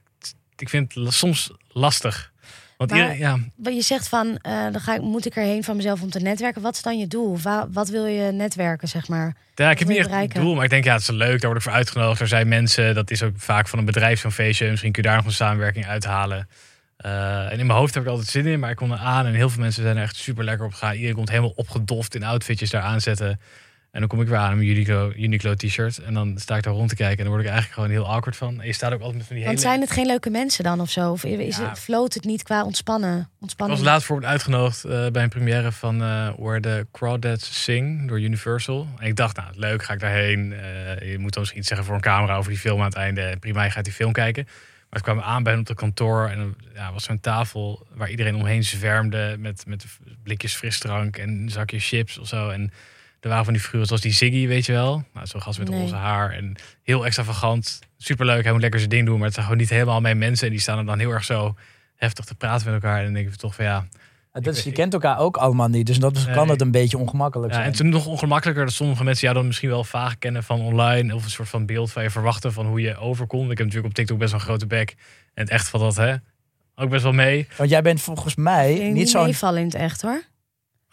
ik vind het soms lastig. Want Maar- ja, Wat je zegt van, eh, dan ga ik, moet ik erheen van mezelf om te netwerken. Wat is dan je doel? Wa- wat wil je netwerken, zeg maar? Ja, ik heb niet echt een doel, maar ik denk ja, het is leuk. Daar word ik voor uitgenodigd. Er zijn mensen, dat is ook vaak van een bedrijf zo'n feestje. Misschien kun je daar nog een samenwerking uithalen. Eh, en in mijn hoofd heb ik altijd zin in, maar ik kom er aan en heel veel mensen zijn er echt super lekker op gegaan. Iedereen komt helemaal opgedoft in outfitjes daar aanzetten. En dan kom ik weer aan mijn Uniqlo, Uniqlo t-shirt. En dan sta ik daar rond te kijken en dan word ik eigenlijk gewoon heel awkward van. En je staat ook altijd met van die Want hele... zijn het geen leuke mensen dan of zo? Of is Ja. het, floot het niet qua ontspannen? Ik ontspannen? was laatst bijvoorbeeld uitgenodigd eh, bij een première van eh Where the Crawdads Sing door Universal. En ik dacht, nou leuk, ga ik daarheen. Eh, je moet dan misschien iets zeggen voor een camera over die film aan het einde. Prima, je gaat die film kijken. Maar het kwam aan bij hen op de kantoor en ja, was zo'n tafel waar iedereen omheen zwermde met, met blikjes frisdrank en een zakje chips of zo. En er waren van die figuren zoals die Ziggy, weet je wel. Nou, zo'n gast met Nee. roze haar en heel extravagant. Superleuk, hij moet lekker zijn ding doen, maar het zijn gewoon niet helemaal mijn mensen. En die staan er dan heel erg zo heftig te praten met elkaar. En dan denk ik toch van ja, Het is, weet- je kent elkaar ook allemaal niet, dus dat is- kan het een beetje ongemakkelijk Ja, zijn. en toen nog ongemakkelijker dat sommige mensen jou dan misschien wel vaag kennen van online. Of een soort van beeld van je verwachten van hoe je overkomt. Ik heb natuurlijk op TikTok best wel een grote bek. En het echt van dat, hè, ook best wel mee. Want jij bent volgens mij niet niet zo'n... meevallen in het echt hoor.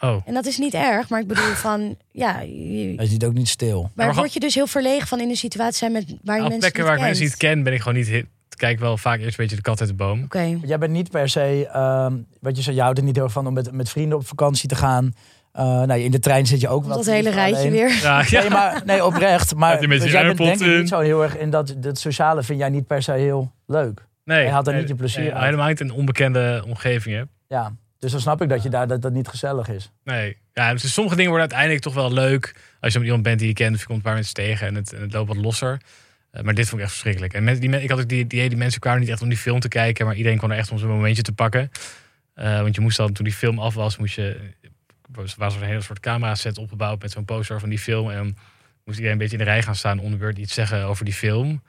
Oh, En dat is niet erg, maar ik bedoel *laughs* van, ja, je- Hij zit ook niet stil. maar maar word je dus heel verlegen van in een situatie zijn met waar je mensen plekken niet waar ik mensen niet ken, ben ik gewoon niet... hit- Kijk wel vaak eerst een beetje de kat uit de boom. Oké. Jij bent niet per se, ehm, wat je zei, je houdt er niet heel van om met, met vrienden op vakantie te gaan. Eh, nou, in de trein zit je ook wel. Dat hele rijtje weer. Ja, ja. Nee, maar, nee, oprecht. *laughs* Maar met dus jij bent denk ik niet zo heel erg in dat, dat sociale vind jij niet per se heel leuk. Nee, Je haalt er nee, niet je plezier nee, uit. Helemaal niet in een onbekende omgeving hebt. Ja, dus dan snap ik dat je daar dat, dat niet gezellig is. Nee, ja, dus sommige dingen worden uiteindelijk toch wel leuk. Als je met iemand bent die je kent, je komt een paar mensen tegen en het, en het loopt wat losser. Eh, maar dit vond ik echt verschrikkelijk. En met, die, ik had ook die, die, die mensen kwamen niet echt om die film te kijken, maar iedereen kwam er echt om zijn momentje te pakken. Eh, want je moest dan, toen die film af was, moest je, was, was er een hele soort camera set opgebouwd met zo'n poster van die film. En moest iedereen een beetje in de rij gaan staan om beurt iets zeggen over die film.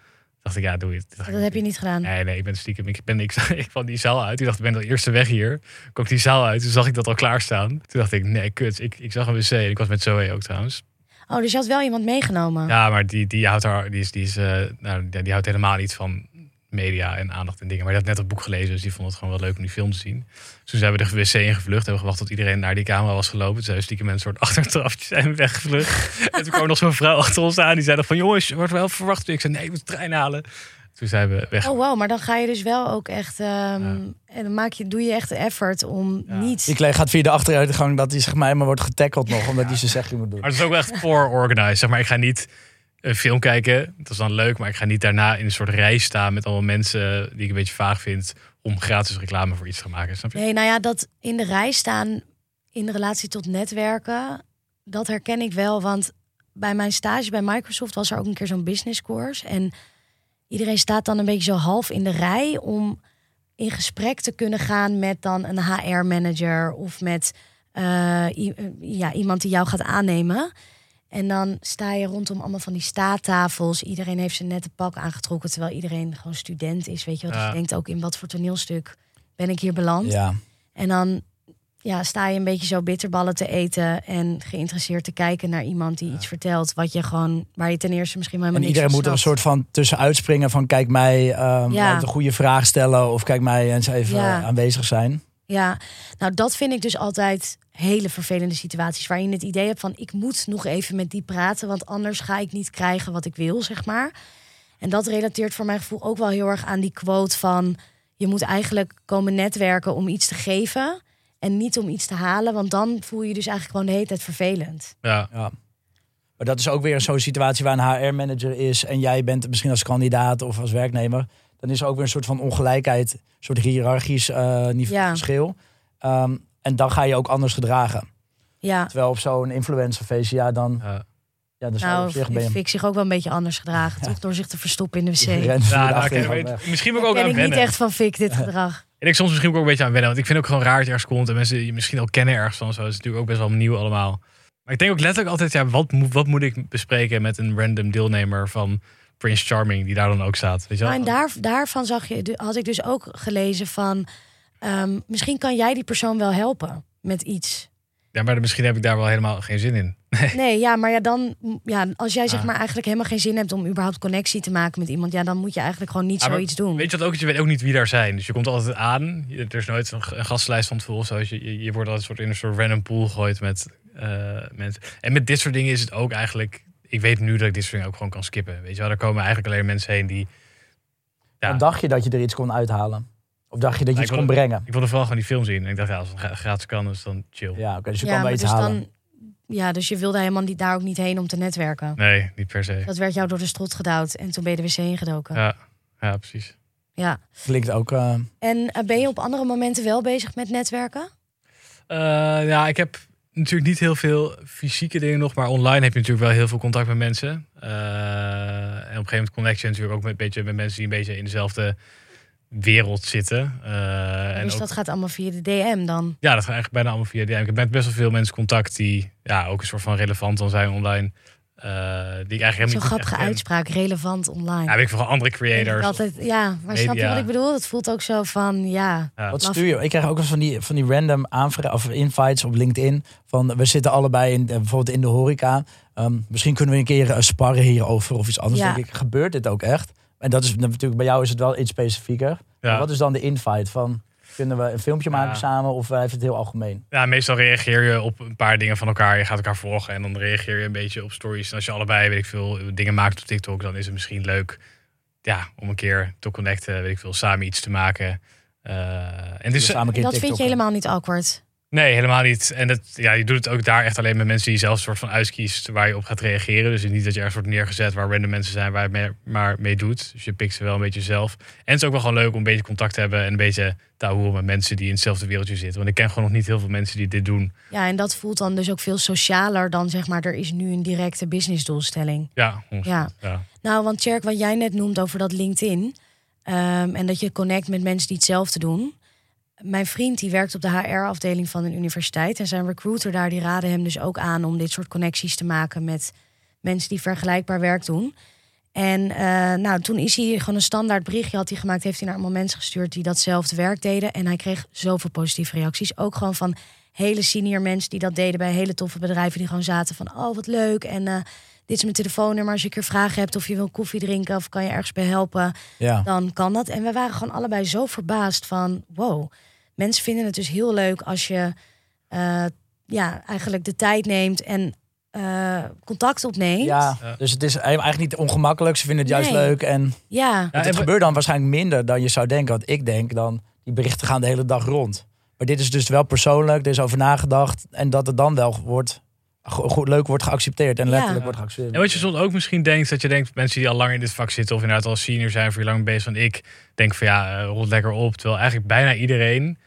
Dacht ik, ja, doe je het. Dat heb je niet gedaan. Nee, nee, ik ben stiekem. Ik, ben, ik, ik kwam die zaal uit. Ik dacht, ik ben de eerste weg hier. Kom ik die zaal uit. Toen zag ik dat al klaarstaan. Toen dacht ik, nee, kut. Ik, ik zag een wc. En ik was met Zoe ook trouwens. Oh, dus je had wel iemand meegenomen. Ja, maar die, die houdt haar, die is, die is, eh, nou, die, die houdt helemaal niet van media en aandacht en dingen. Maar die had net het boek gelezen, dus die vond het gewoon wel leuk om die film te zien. Dus toen zijn we de wc ingevlucht, hebben gewacht tot iedereen naar die camera was gelopen. Toen zijn we stiekem met een soort *laughs* achtertrapje zijn we weggevlucht. en toen kwam nog zo'n vrouw achter ons aan, die zei nog van jongens, je wordt wel verwacht. Ik zei nee, ik moet de trein halen. Toen zijn we weg. Oh wow, maar dan ga je dus wel ook echt... ehm, En dan maak je, doe je echt de effort om Ja. niet... Die kleed gaat via de achteruitgang dat hij zeg maar helemaal wordt getackeld nog. Omdat hij zijn zegje moet doen. Maar het is ook wel echt voor organized. Zeg maar, ik ga niet een film kijken. Dat is dan leuk, maar ik ga niet daarna in een soort rij staan met allemaal mensen die ik een beetje vaag vind om gratis reclame voor iets te maken. Nee, nou ja, dat in de rij staan in relatie tot netwerken, dat herken ik wel. Want bij mijn stage bij Microsoft was er ook een keer zo'n business course. En iedereen staat dan een beetje zo half in de rij om in gesprek te kunnen gaan met dan een HR-manager of met eh, ja, iemand die jou gaat aannemen. En dan sta je rondom allemaal van die staattafels. Iedereen heeft zijn nette pak aangetrokken, terwijl iedereen gewoon student is. Weet je wat? Dus Ja. je denkt ook in wat voor toneelstuk ben ik hier beland. Ja. En dan ja, sta je een beetje zo bitterballen te eten en geïnteresseerd te kijken naar iemand die iets vertelt wat je gewoon waar je ten eerste misschien maar En helemaal iedereen niks moet er een soort van tussenuit springen van kijk mij ehm Ja. een goede vraag stellen of kijk mij eens even Ja. aanwezig zijn. Ja, nou dat vind ik dus altijd hele vervelende situaties waarin je het idee hebt van ik moet nog even met die praten, want anders ga ik niet krijgen wat ik wil, zeg maar. En dat relateert voor mijn gevoel ook wel heel erg aan die quote van je moet eigenlijk komen netwerken om iets te geven en niet om iets te halen, want dan voel je je dus eigenlijk gewoon de hele tijd vervelend. Ja. Ja. Maar dat is ook weer zo'n situatie waar een HR-manager is en jij bent misschien als kandidaat of als werknemer. Dan is er ook weer een soort van ongelijkheid, een soort hiërarchisch eh niveau Ja. verschil. Ehm, en dan ga je ook anders gedragen. Ja, Terwijl op zo'n influencerfeest, ja, dan, Ja. ja, dan zou je nou, op zich ben je Fik zich ook wel een beetje anders gedragen, *laughs* toch? Door zich te verstoppen in de wc. Ja, nou, weet- misschien moet ik ook ken aan ik niet echt van Fik, dit *laughs* gedrag. En ik soms misschien ook een beetje aan wennen. Want ik vind ook gewoon raar dat je ergens komt en mensen die je misschien al kennen ergens van. Zo. Dat is natuurlijk ook best wel nieuw allemaal. Maar ik denk ook letterlijk altijd, ja, wat, moet- wat moet ik bespreken met een random deelnemer van Prince Charming, die daar dan ook staat. Weet je wel? En daar, daarvan zag je, had ik dus ook gelezen van... ehm, misschien kan jij die persoon wel helpen met iets. Ja, maar misschien heb ik daar wel helemaal geen zin in. *laughs* Nee, ja, maar ja, dan, ja, als jij zeg Ah. maar eigenlijk helemaal geen zin hebt om überhaupt connectie te maken met iemand, ja, dan moet je eigenlijk gewoon niet zoiets doen. Weet je wat ook? Je weet ook niet wie daar zijn. Dus je komt altijd aan. Je- Er is nooit een, een gastlijst van tevoren. Zoals je, je, je wordt altijd soort in een soort random pool gegooid met eh, mensen. En met dit soort dingen is het ook eigenlijk... Ik weet nu dat ik dit soort dingen ook gewoon kan skippen. Weet je wel? Er komen eigenlijk alleen mensen heen die... Ja, En dacht je dat je er iets kon uithalen? Of dacht je dat je Ja, iets kon brengen? ik wilde vooral gewoon die film zien. En ik dacht, ja, als het gra- gratis kan, is dan chill. Ja, oké, dus je ja, kan iets dus halen. dan, ja, dus je wilde helemaal niet, daar ook niet heen om te netwerken. Nee, niet per se. Dat werd jou door de strot gedouwd en toen ben je de wc ingedoken. Ja. Ja, ja precies. Klinkt ook... eh, En eh, ben je op andere momenten wel bezig met netwerken? Eh, ja, ik heb natuurlijk niet heel veel fysieke dingen nog, maar online heb je natuurlijk wel heel veel contact met mensen. Eh, en op een gegeven moment connect je natuurlijk ook met, een beetje, met mensen die een beetje in dezelfde wereld zitten. Eh, en dus ook- dat gaat allemaal via de DM dan? ja, dat gaat eigenlijk bijna allemaal via DM. Ik heb met best wel veel mensen contact die ja, ook een soort van relevant dan zijn online. Eh, die ik eigenlijk helemaal Zo'n grappige uitspraak, relevant online. Ja, weet ik veel, andere creators. ik altijd, ja, maar snap je wat ik bedoel? Het voelt ook zo van, ja. Ja. Wat stuur je? Ik krijg ook wel eens van die, van die random aanvragen of invites op LinkedIn. Van we zitten allebei in, eh, bijvoorbeeld in de horeca. Ehm, misschien kunnen we een keer eh, sparren hierover of iets anders. Ja. Denk ik, gebeurt dit ook echt? En dat is natuurlijk bij jou is het wel iets specifieker. Ja. wat is dan de invite van? Kunnen we een filmpje Ja. maken samen of blijft het heel algemeen? Ja, meestal reageer je op een paar dingen van elkaar. Je gaat elkaar volgen en dan reageer je een beetje op stories. En als je allebei, weet ik veel, dingen maakt op TikTok, dan is het misschien leuk ja, om een keer te connecten, weet ik veel, samen iets te maken. Eh, en dus, dat vind je helemaal niet awkward. Nee, helemaal niet. En dat, ja, je doet het ook daar echt alleen met mensen die je zelf een soort van uitkiest waar je op gaat reageren. Dus niet dat je ergens wordt neergezet waar random mensen zijn waar je mee, maar mee doet. Dus je pikt ze wel een beetje zelf. En het is ook wel gewoon leuk om een beetje contact te hebben en een beetje te houden met mensen die in hetzelfde wereldje zitten. Want ik ken gewoon nog niet heel veel mensen die dit doen. Ja, en dat voelt dan dus ook veel socialer dan zeg maar, er is nu een directe businessdoelstelling. Ja. Ja. ja. Nou, want Tjerk, wat jij net noemt over dat LinkedIn. ehm, en dat je connect met mensen die hetzelfde doen. Mijn vriend die werkt op de HR-afdeling van een universiteit. En zijn recruiter daar die raadde hem dus ook aan om dit soort connecties te maken met mensen die vergelijkbaar werk doen. En eh, nou, toen is hij gewoon een standaard berichtje had hij gemaakt. Heeft hij naar allemaal mensen gestuurd die datzelfde werk deden. En hij kreeg zoveel positieve reacties. Ook gewoon van hele senior mensen die dat deden bij hele toffe bedrijven. Die gewoon zaten van, oh wat leuk. En eh, dit is mijn telefoonnummer. Als je een keer vragen hebt of je wil koffie drinken of kan je ergens bij helpen Ja. dan kan dat. En we waren gewoon allebei zo verbaasd van, wow, mensen vinden het dus heel leuk als je eh, ja, eigenlijk de tijd neemt en eh, contact opneemt. Ja, dus het is eigenlijk niet ongemakkelijk. Ze vinden het juist Nee. leuk. En Ja, Ja, want en het we- gebeurt dan waarschijnlijk minder dan je zou denken. Want ik denk dan, die berichten gaan de hele dag rond. Maar dit is dus wel persoonlijk, er is over nagedacht. En dat het dan wel wordt, goed, leuk wordt geaccepteerd. En Ja. letterlijk wordt geaccepteerd. En wat je soms ook misschien denkt, dat je denkt, mensen die al langer in dit vak zitten, of inderdaad al senior zijn, of je lang bezig van ik, denk van ja, eh, rot lekker op. Terwijl eigenlijk bijna iedereen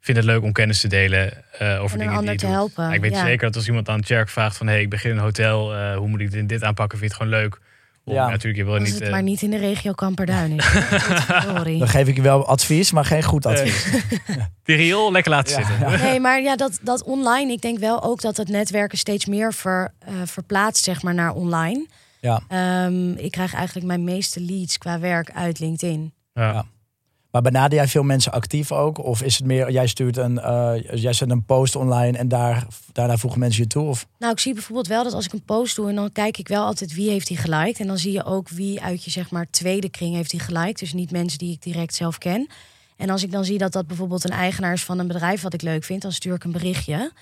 vindt het leuk om kennis te delen eh, over dingen die je te doet. helpen, Maar ik weet ja. zeker dat als iemand aan Tjerk vraagt van, hey, ik begin in een hotel, eh, hoe moet ik dit, dit aanpakken? Vind je het gewoon leuk? Ja. Natuurlijk, je wil niet... het eh, maar niet in de regio Kamperduin is. *laughs* Sorry. Dan geef ik je wel advies, maar geen goed advies. *laughs* die riool lekker laten Ja. zitten. *laughs* Nee, maar ja, dat, dat online, ik denk wel ook dat het netwerken steeds meer ver, eh, verplaatst zeg maar, naar online. Ja. Ehm, ik krijg eigenlijk mijn meeste leads qua werk uit LinkedIn. Ja. Maar benader jij veel mensen actief ook? Of is het meer, jij stuurt een, eh, jij zet een post online en daar, daarna voegen mensen je toe? Of? Nou, ik zie bijvoorbeeld wel dat als ik een post doe... en dan kijk ik wel altijd wie heeft die geliked. En dan zie je ook wie uit je zeg maar tweede kring heeft die geliked. Dus niet mensen die ik direct zelf ken. En als ik dan zie dat dat bijvoorbeeld een eigenaar is van een bedrijf... wat ik leuk vind, dan stuur ik een berichtje.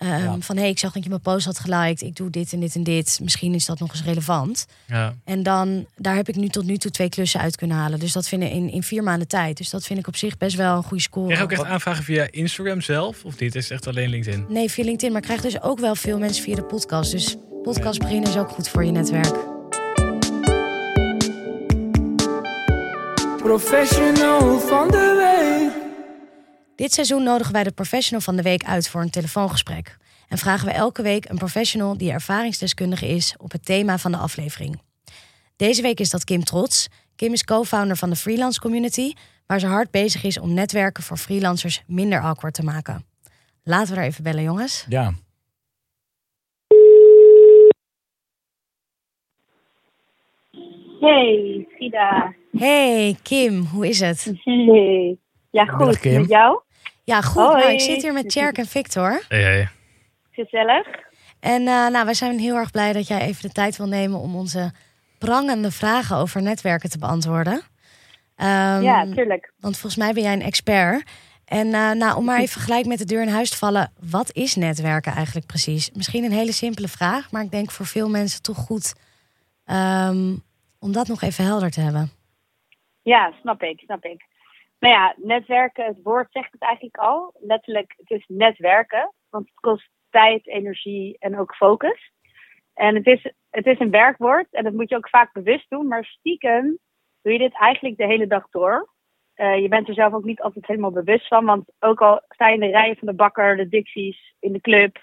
Ehm, Ja. Van, hé, hey, ik zag dat je mijn post had geliked. Ik doe dit en dit en dit. Misschien is dat nog eens relevant. Ja. En dan, daar heb ik nu tot nu toe twee klussen uit kunnen halen. Dus dat vinden in, in vier maanden tijd. Dus dat vind ik op zich best wel een goede score. Krijg je ook echt aanvragen via Instagram zelf? Of niet? Is het echt alleen LinkedIn? Nee, via LinkedIn. Maar ik krijg dus ook wel veel mensen via de podcast. Dus podcast beginnen is ook goed voor je netwerk. Professional van de week. Dit seizoen nodigen wij de professional van de week uit voor een telefoongesprek. En vragen we elke week een professional die ervaringsdeskundige is op het thema van de aflevering. Deze week is dat Kim Trots. Kim is co-founder van de Freelance Community, waar ze hard bezig is om netwerken voor freelancers minder awkward te maken. Laten we er even bellen, jongens. Ja. Hey, Frida. Hey Kim, hoe is het? Hey. Ja, goed. Kim. Met jou? Ja, goed. Hoi. Nou, ik zit hier met Tjerk en Victor. Hey, hey. Gezellig. En eh, nou, wij zijn heel erg blij dat jij even de tijd wil nemen om onze prangende vragen over netwerken te beantwoorden. Ehm, ja, tuurlijk. Want volgens mij ben jij een expert. En eh, nou, om maar even gelijk met de deur in huis te vallen, wat is netwerken eigenlijk precies? Misschien een hele simpele vraag, maar ik denk voor veel mensen toch goed ehm, om dat nog even helder te hebben. Ja, snap ik, snap ik. Nou ja, netwerken, het woord zegt het eigenlijk al. Letterlijk, het is netwerken. Want het kost tijd, energie en ook focus. En het is, het is een werkwoord en dat moet je ook vaak bewust doen. Maar stiekem doe je dit eigenlijk de hele dag door. Eh, je bent er zelf ook niet altijd helemaal bewust van. Want ook al sta je in de rijen van de bakker, de Dixies, in de club,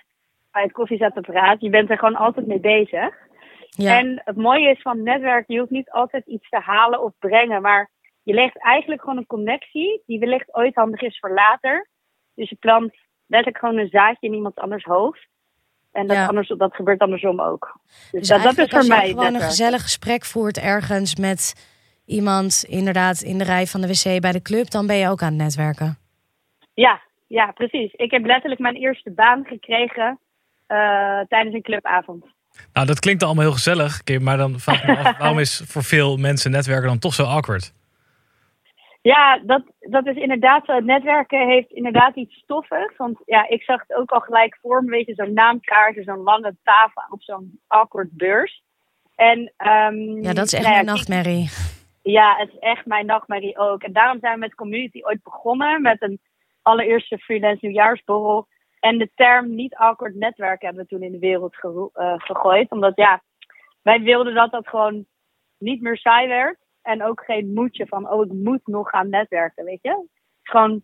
bij het koffiezetapparaat. Je bent er gewoon altijd mee bezig. Ja, En het mooie is van netwerk, je hoeft niet altijd iets te halen of brengen, maar je legt eigenlijk gewoon een connectie die wellicht ooit handig is voor later. Dus je plant letterlijk gewoon een zaadje in iemand anders hoofd. En dat, Ja. anders, dat gebeurt andersom ook. Dus, dus dat, dat is eigenlijk voor als mij gewoon een gezellig gesprek voert ergens met iemand, inderdaad in de rij van de wc bij de club, dan ben je ook aan het netwerken. Ja, ja, precies. Ik heb letterlijk mijn eerste baan gekregen eh, tijdens een clubavond. Nou, dat klinkt allemaal heel gezellig, Kim. Maar dan vraag ik me af, *laughs* waarom is voor veel mensen netwerken dan toch zo awkward? Ja, dat, dat is inderdaad zo. Het netwerken heeft inderdaad iets stoffigs. Want ja, ik zag het ook al gelijk voor me. Weet je, zo'n naamkaart, zo'n lange tafel op zo'n awkward beurs. En, ehm, Ja, dat is echt nou ja, mijn nachtmerrie. Ja, het is echt mijn nachtmerrie ook. En daarom zijn we met Community ooit begonnen. Met een allereerste freelance nieuwjaarsborrel. En de term niet awkward netwerk hebben we toen in de wereld eh, gegooid. Omdat ja, wij wilden dat dat gewoon niet meer saai werd. En ook geen moedje van, oh ik moet nog gaan netwerken, weet je. Gewoon,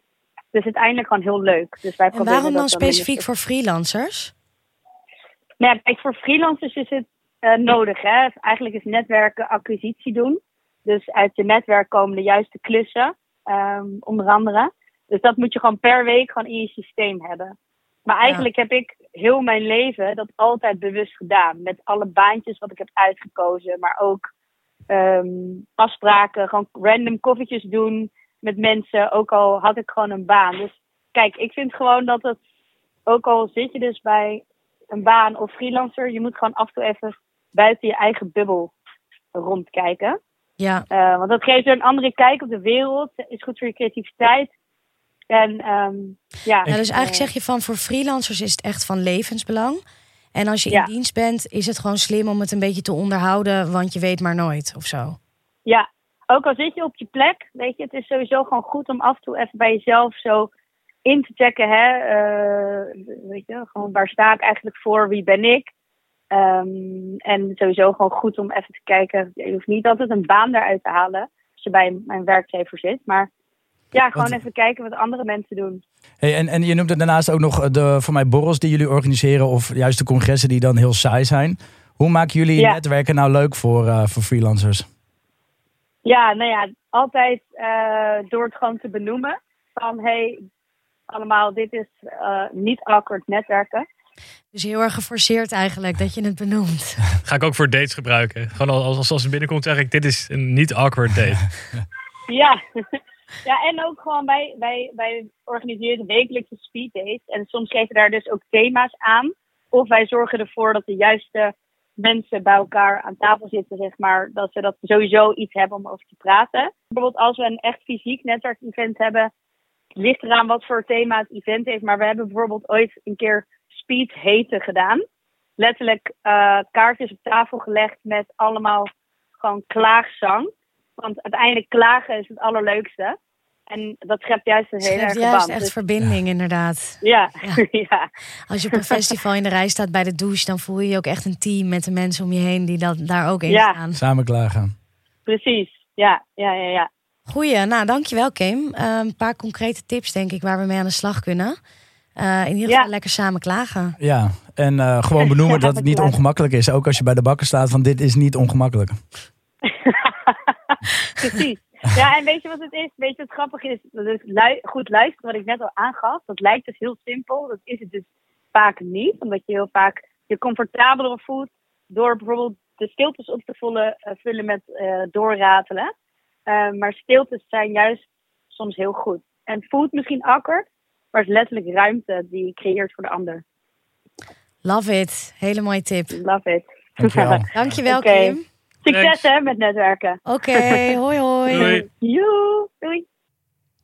dus uiteindelijk gewoon heel leuk. Dus wij En waarom dan specifiek voor freelancers? Nou ja, kijk, voor freelancers is het eh, nodig. Hè? Eigenlijk is netwerken acquisitie doen. Dus uit je netwerk komen de juiste klussen, ehm, onder andere. Dus dat moet je gewoon per week gewoon in je systeem hebben. Maar eigenlijk heb ik heel mijn leven dat altijd bewust gedaan. Met alle baantjes wat ik heb uitgekozen. Maar ook ehm, afspraken, gewoon random koffietjes doen met mensen. Ook al had ik gewoon een baan. Dus kijk, ik vind gewoon dat het, ook al zit je dus bij een baan of freelancer, je moet gewoon af en toe even buiten je eigen bubbel rondkijken. Ja, Eh, want dat geeft je een andere kijk op de wereld. Is goed voor je creativiteit. En ehm, ja. ja, dus eigenlijk zeg je van voor freelancers is het echt van levensbelang. En als je in Ja. dienst bent, is het gewoon slim om het een beetje te onderhouden, want je weet maar nooit of zo. Ja, ook al zit je op je plek, weet je, het is sowieso gewoon goed om af en toe even bij jezelf zo in te checken, hè. eh, weet je, gewoon waar sta ik eigenlijk voor, wie ben ik? Ehm, en sowieso gewoon goed om even te kijken, je hoeft niet altijd een baan eruit te halen als je bij een werkgever zit, maar ja, gewoon Want- even kijken wat andere mensen doen. Hey, en, en je noemt het daarnaast ook nog de, voor mij borrels die jullie organiseren. Of juist de congressen die dan heel saai zijn. Hoe maken jullie Ja. netwerken nou leuk voor, eh, voor freelancers? Ja, nou ja, altijd eh, door het gewoon te benoemen. Van hey, allemaal, dit is eh, niet awkward netwerken. Dus heel erg geforceerd eigenlijk dat je het benoemt. *laughs* Ga ik ook voor dates gebruiken. Gewoon als, als, als het binnenkomt zeg ik, dit is een niet awkward date. Ja. *laughs* ja, en ook gewoon wij, wij, wij organiseren wekelijkse speed dates. En soms geven daar dus ook thema's aan. Of wij zorgen ervoor dat de juiste mensen bij elkaar aan tafel zitten, zeg maar. Dat ze dat sowieso iets hebben om over te praten. Bijvoorbeeld als we een echt fysiek netwerkevent hebben. Ligt eraan wat voor thema het event heeft. Maar we hebben bijvoorbeeld ooit een keer speed heten gedaan. Letterlijk eh, kaartjes op tafel gelegd met allemaal gewoon klaagzang. Want uiteindelijk klagen is het allerleukste. En dat schept juist een hele erge juist band. echt Dus- verbinding inderdaad. ja, Ja. *laughs* ja. Als je op een festival in de rij staat bij de douche, dan voel je je ook echt een team met de mensen om je heen die dat, daar ook in Ja. staan. Samen klagen. precies. Ja, ja, ja, ja. Goeie, nou dankjewel Kim. Eh, een paar concrete tips denk ik waar we mee aan de slag kunnen. Eh, in ieder Ja. geval lekker samen klagen. Ja, en eh, gewoon *laughs* benoemen dat het niet ongemakkelijk is. Ook als je bij de bakker staat van dit is niet ongemakkelijk. *laughs* Precies. Ja, en weet je wat het is? Weet je wat grappig is? Dus lui- goed luisteren, wat ik net al aangaf. Dat lijkt dus heel simpel. Dat is het dus vaak niet. Omdat je heel vaak je comfortabeler voelt door bijvoorbeeld de stiltes op te vullen, eh, vullen met eh, doorratelen. Eh, maar stiltes zijn juist soms heel goed. En voelt misschien awkward, maar het is letterlijk ruimte die je creëert voor de ander. Love it. Hele mooie tip. Love it. Dankjewel. Dankjewel Oké. Kim. Succes hè met netwerken. Oké, *laughs* hoi hoi. Doei. Joe, doei.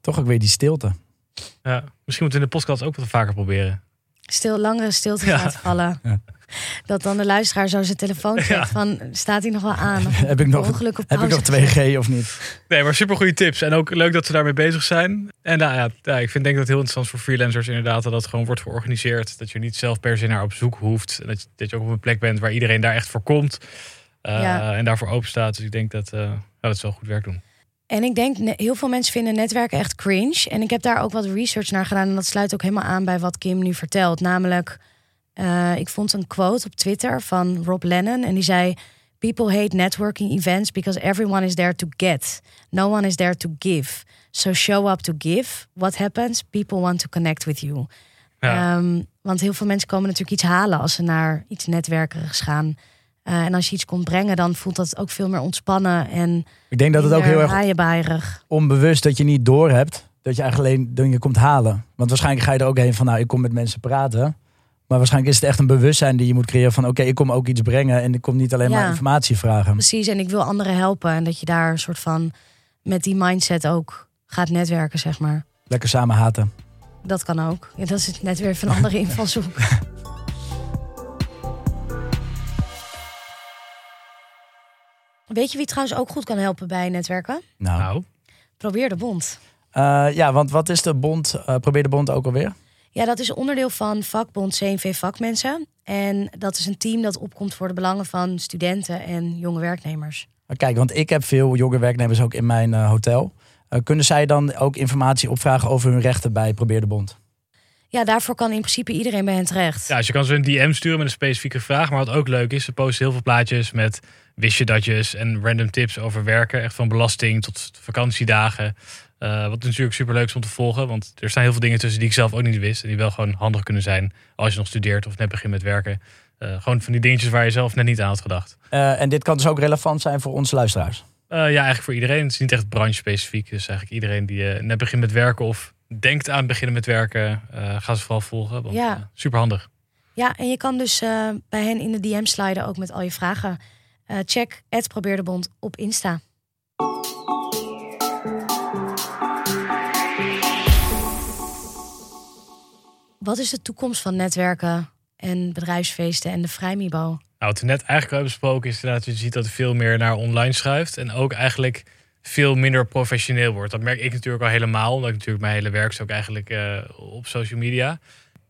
Toch ook weer die stilte. Ja, misschien moeten we in de podcast ook wat vaker proberen. Stil, langere stilte Ja. laten vallen. Ja. Dat dan de luisteraar zo zijn telefoon checkt Ja. van, staat hij nog wel aan? *laughs* Heb ik nog, ongeluk op heb ik nog gezet? 2G of niet? Nee, maar super goede tips. En ook leuk dat ze daarmee bezig zijn. En nou ja, ja, ik vind denk dat het heel interessant is voor freelancers inderdaad dat dat gewoon wordt georganiseerd. Dat je niet zelf per se naar op zoek hoeft. En dat, je, dat je ook op een plek bent waar iedereen daar echt voor komt. Eh, Ja. En daarvoor open staat. Dus ik denk dat, ja, dat wel goed werk doen. En ik denk, heel veel mensen vinden netwerken echt cringe. En ik heb daar ook wat research naar gedaan. En dat sluit ook helemaal aan bij wat Kim nu vertelt. Namelijk, eh, ik vond een quote op Twitter van Rob Lennon. En die zei... People hate networking events because everyone is there to get. No one is there to give. So show up to give. What happens? People want to connect with you. Ja. Ehm, want heel veel mensen komen natuurlijk iets halen als ze naar iets netwerkerigs gaan. Eh, en als je iets komt brengen, dan voelt dat ook veel meer ontspannen en Ik denk dat het ook heel erg haaienbaaierig. onbewust dat je niet doorhebt dat je eigenlijk alleen dingen komt halen. Want waarschijnlijk ga je er ook heen van, nou, ik kom met mensen praten. Maar waarschijnlijk is het echt een bewustzijn die je moet creëren van, oké, ik kom ook iets brengen en ik kom niet alleen Ja. maar informatie vragen. Precies, en ik wil anderen helpen. En dat je daar een soort van met die mindset ook gaat netwerken, zeg maar. Lekker samen haten. Dat kan ook. Ja, dat is net weer van *laughs* andere invalshoek. Weet je wie trouwens ook goed kan helpen bij netwerken? Nou, Nou, Probeer de bond. Eh, ja, want wat is de bond? eh, probeer de bond ook alweer. Ja, dat is onderdeel van vakbond CNV Vakmensen. En dat is een team dat opkomt voor de belangen van studenten en jonge werknemers. Maar kijk, want ik heb veel jonge werknemers ook in mijn eh, hotel. Eh, kunnen zij dan ook informatie opvragen over hun rechten bij Probeer de Bond? Ja, daarvoor kan in principe iedereen bij hen terecht. Ja, dus je kan ze een DM sturen met een specifieke vraag. Maar wat ook leuk is, ze posten heel veel plaatjes met wist je datjes en random tips over werken. Echt van belasting tot vakantiedagen. Uh, wat natuurlijk super leuk is om te volgen. Want er staan heel veel dingen tussen die ik zelf ook niet wist. En die wel gewoon handig kunnen zijn als je nog studeert of net begint met werken. Uh, gewoon van die dingetjes waar je zelf net niet aan had gedacht. Uh, en dit kan dus ook relevant zijn voor onze luisteraars? ja, eigenlijk voor iedereen. Het is niet echt branche specifiek. Dus eigenlijk iedereen die net begint met werken of denkt aan beginnen met werken, ga ze vooral volgen. Want, ja. super handig. Ja, en je kan dus bij hen in de DM sliden ook met al je vragen. check het Probeer de Bond op Insta. Wat is de toekomst van netwerken en bedrijfsfeesten en de vrijmibo? Nou, wat we net eigenlijk hebben besproken is dat je ziet dat er veel meer naar online schuift. En ook eigenlijk veel minder professioneel wordt. Dat merk ik natuurlijk al helemaal. Omdat ik natuurlijk mijn hele werk ook eigenlijk uh, op social media.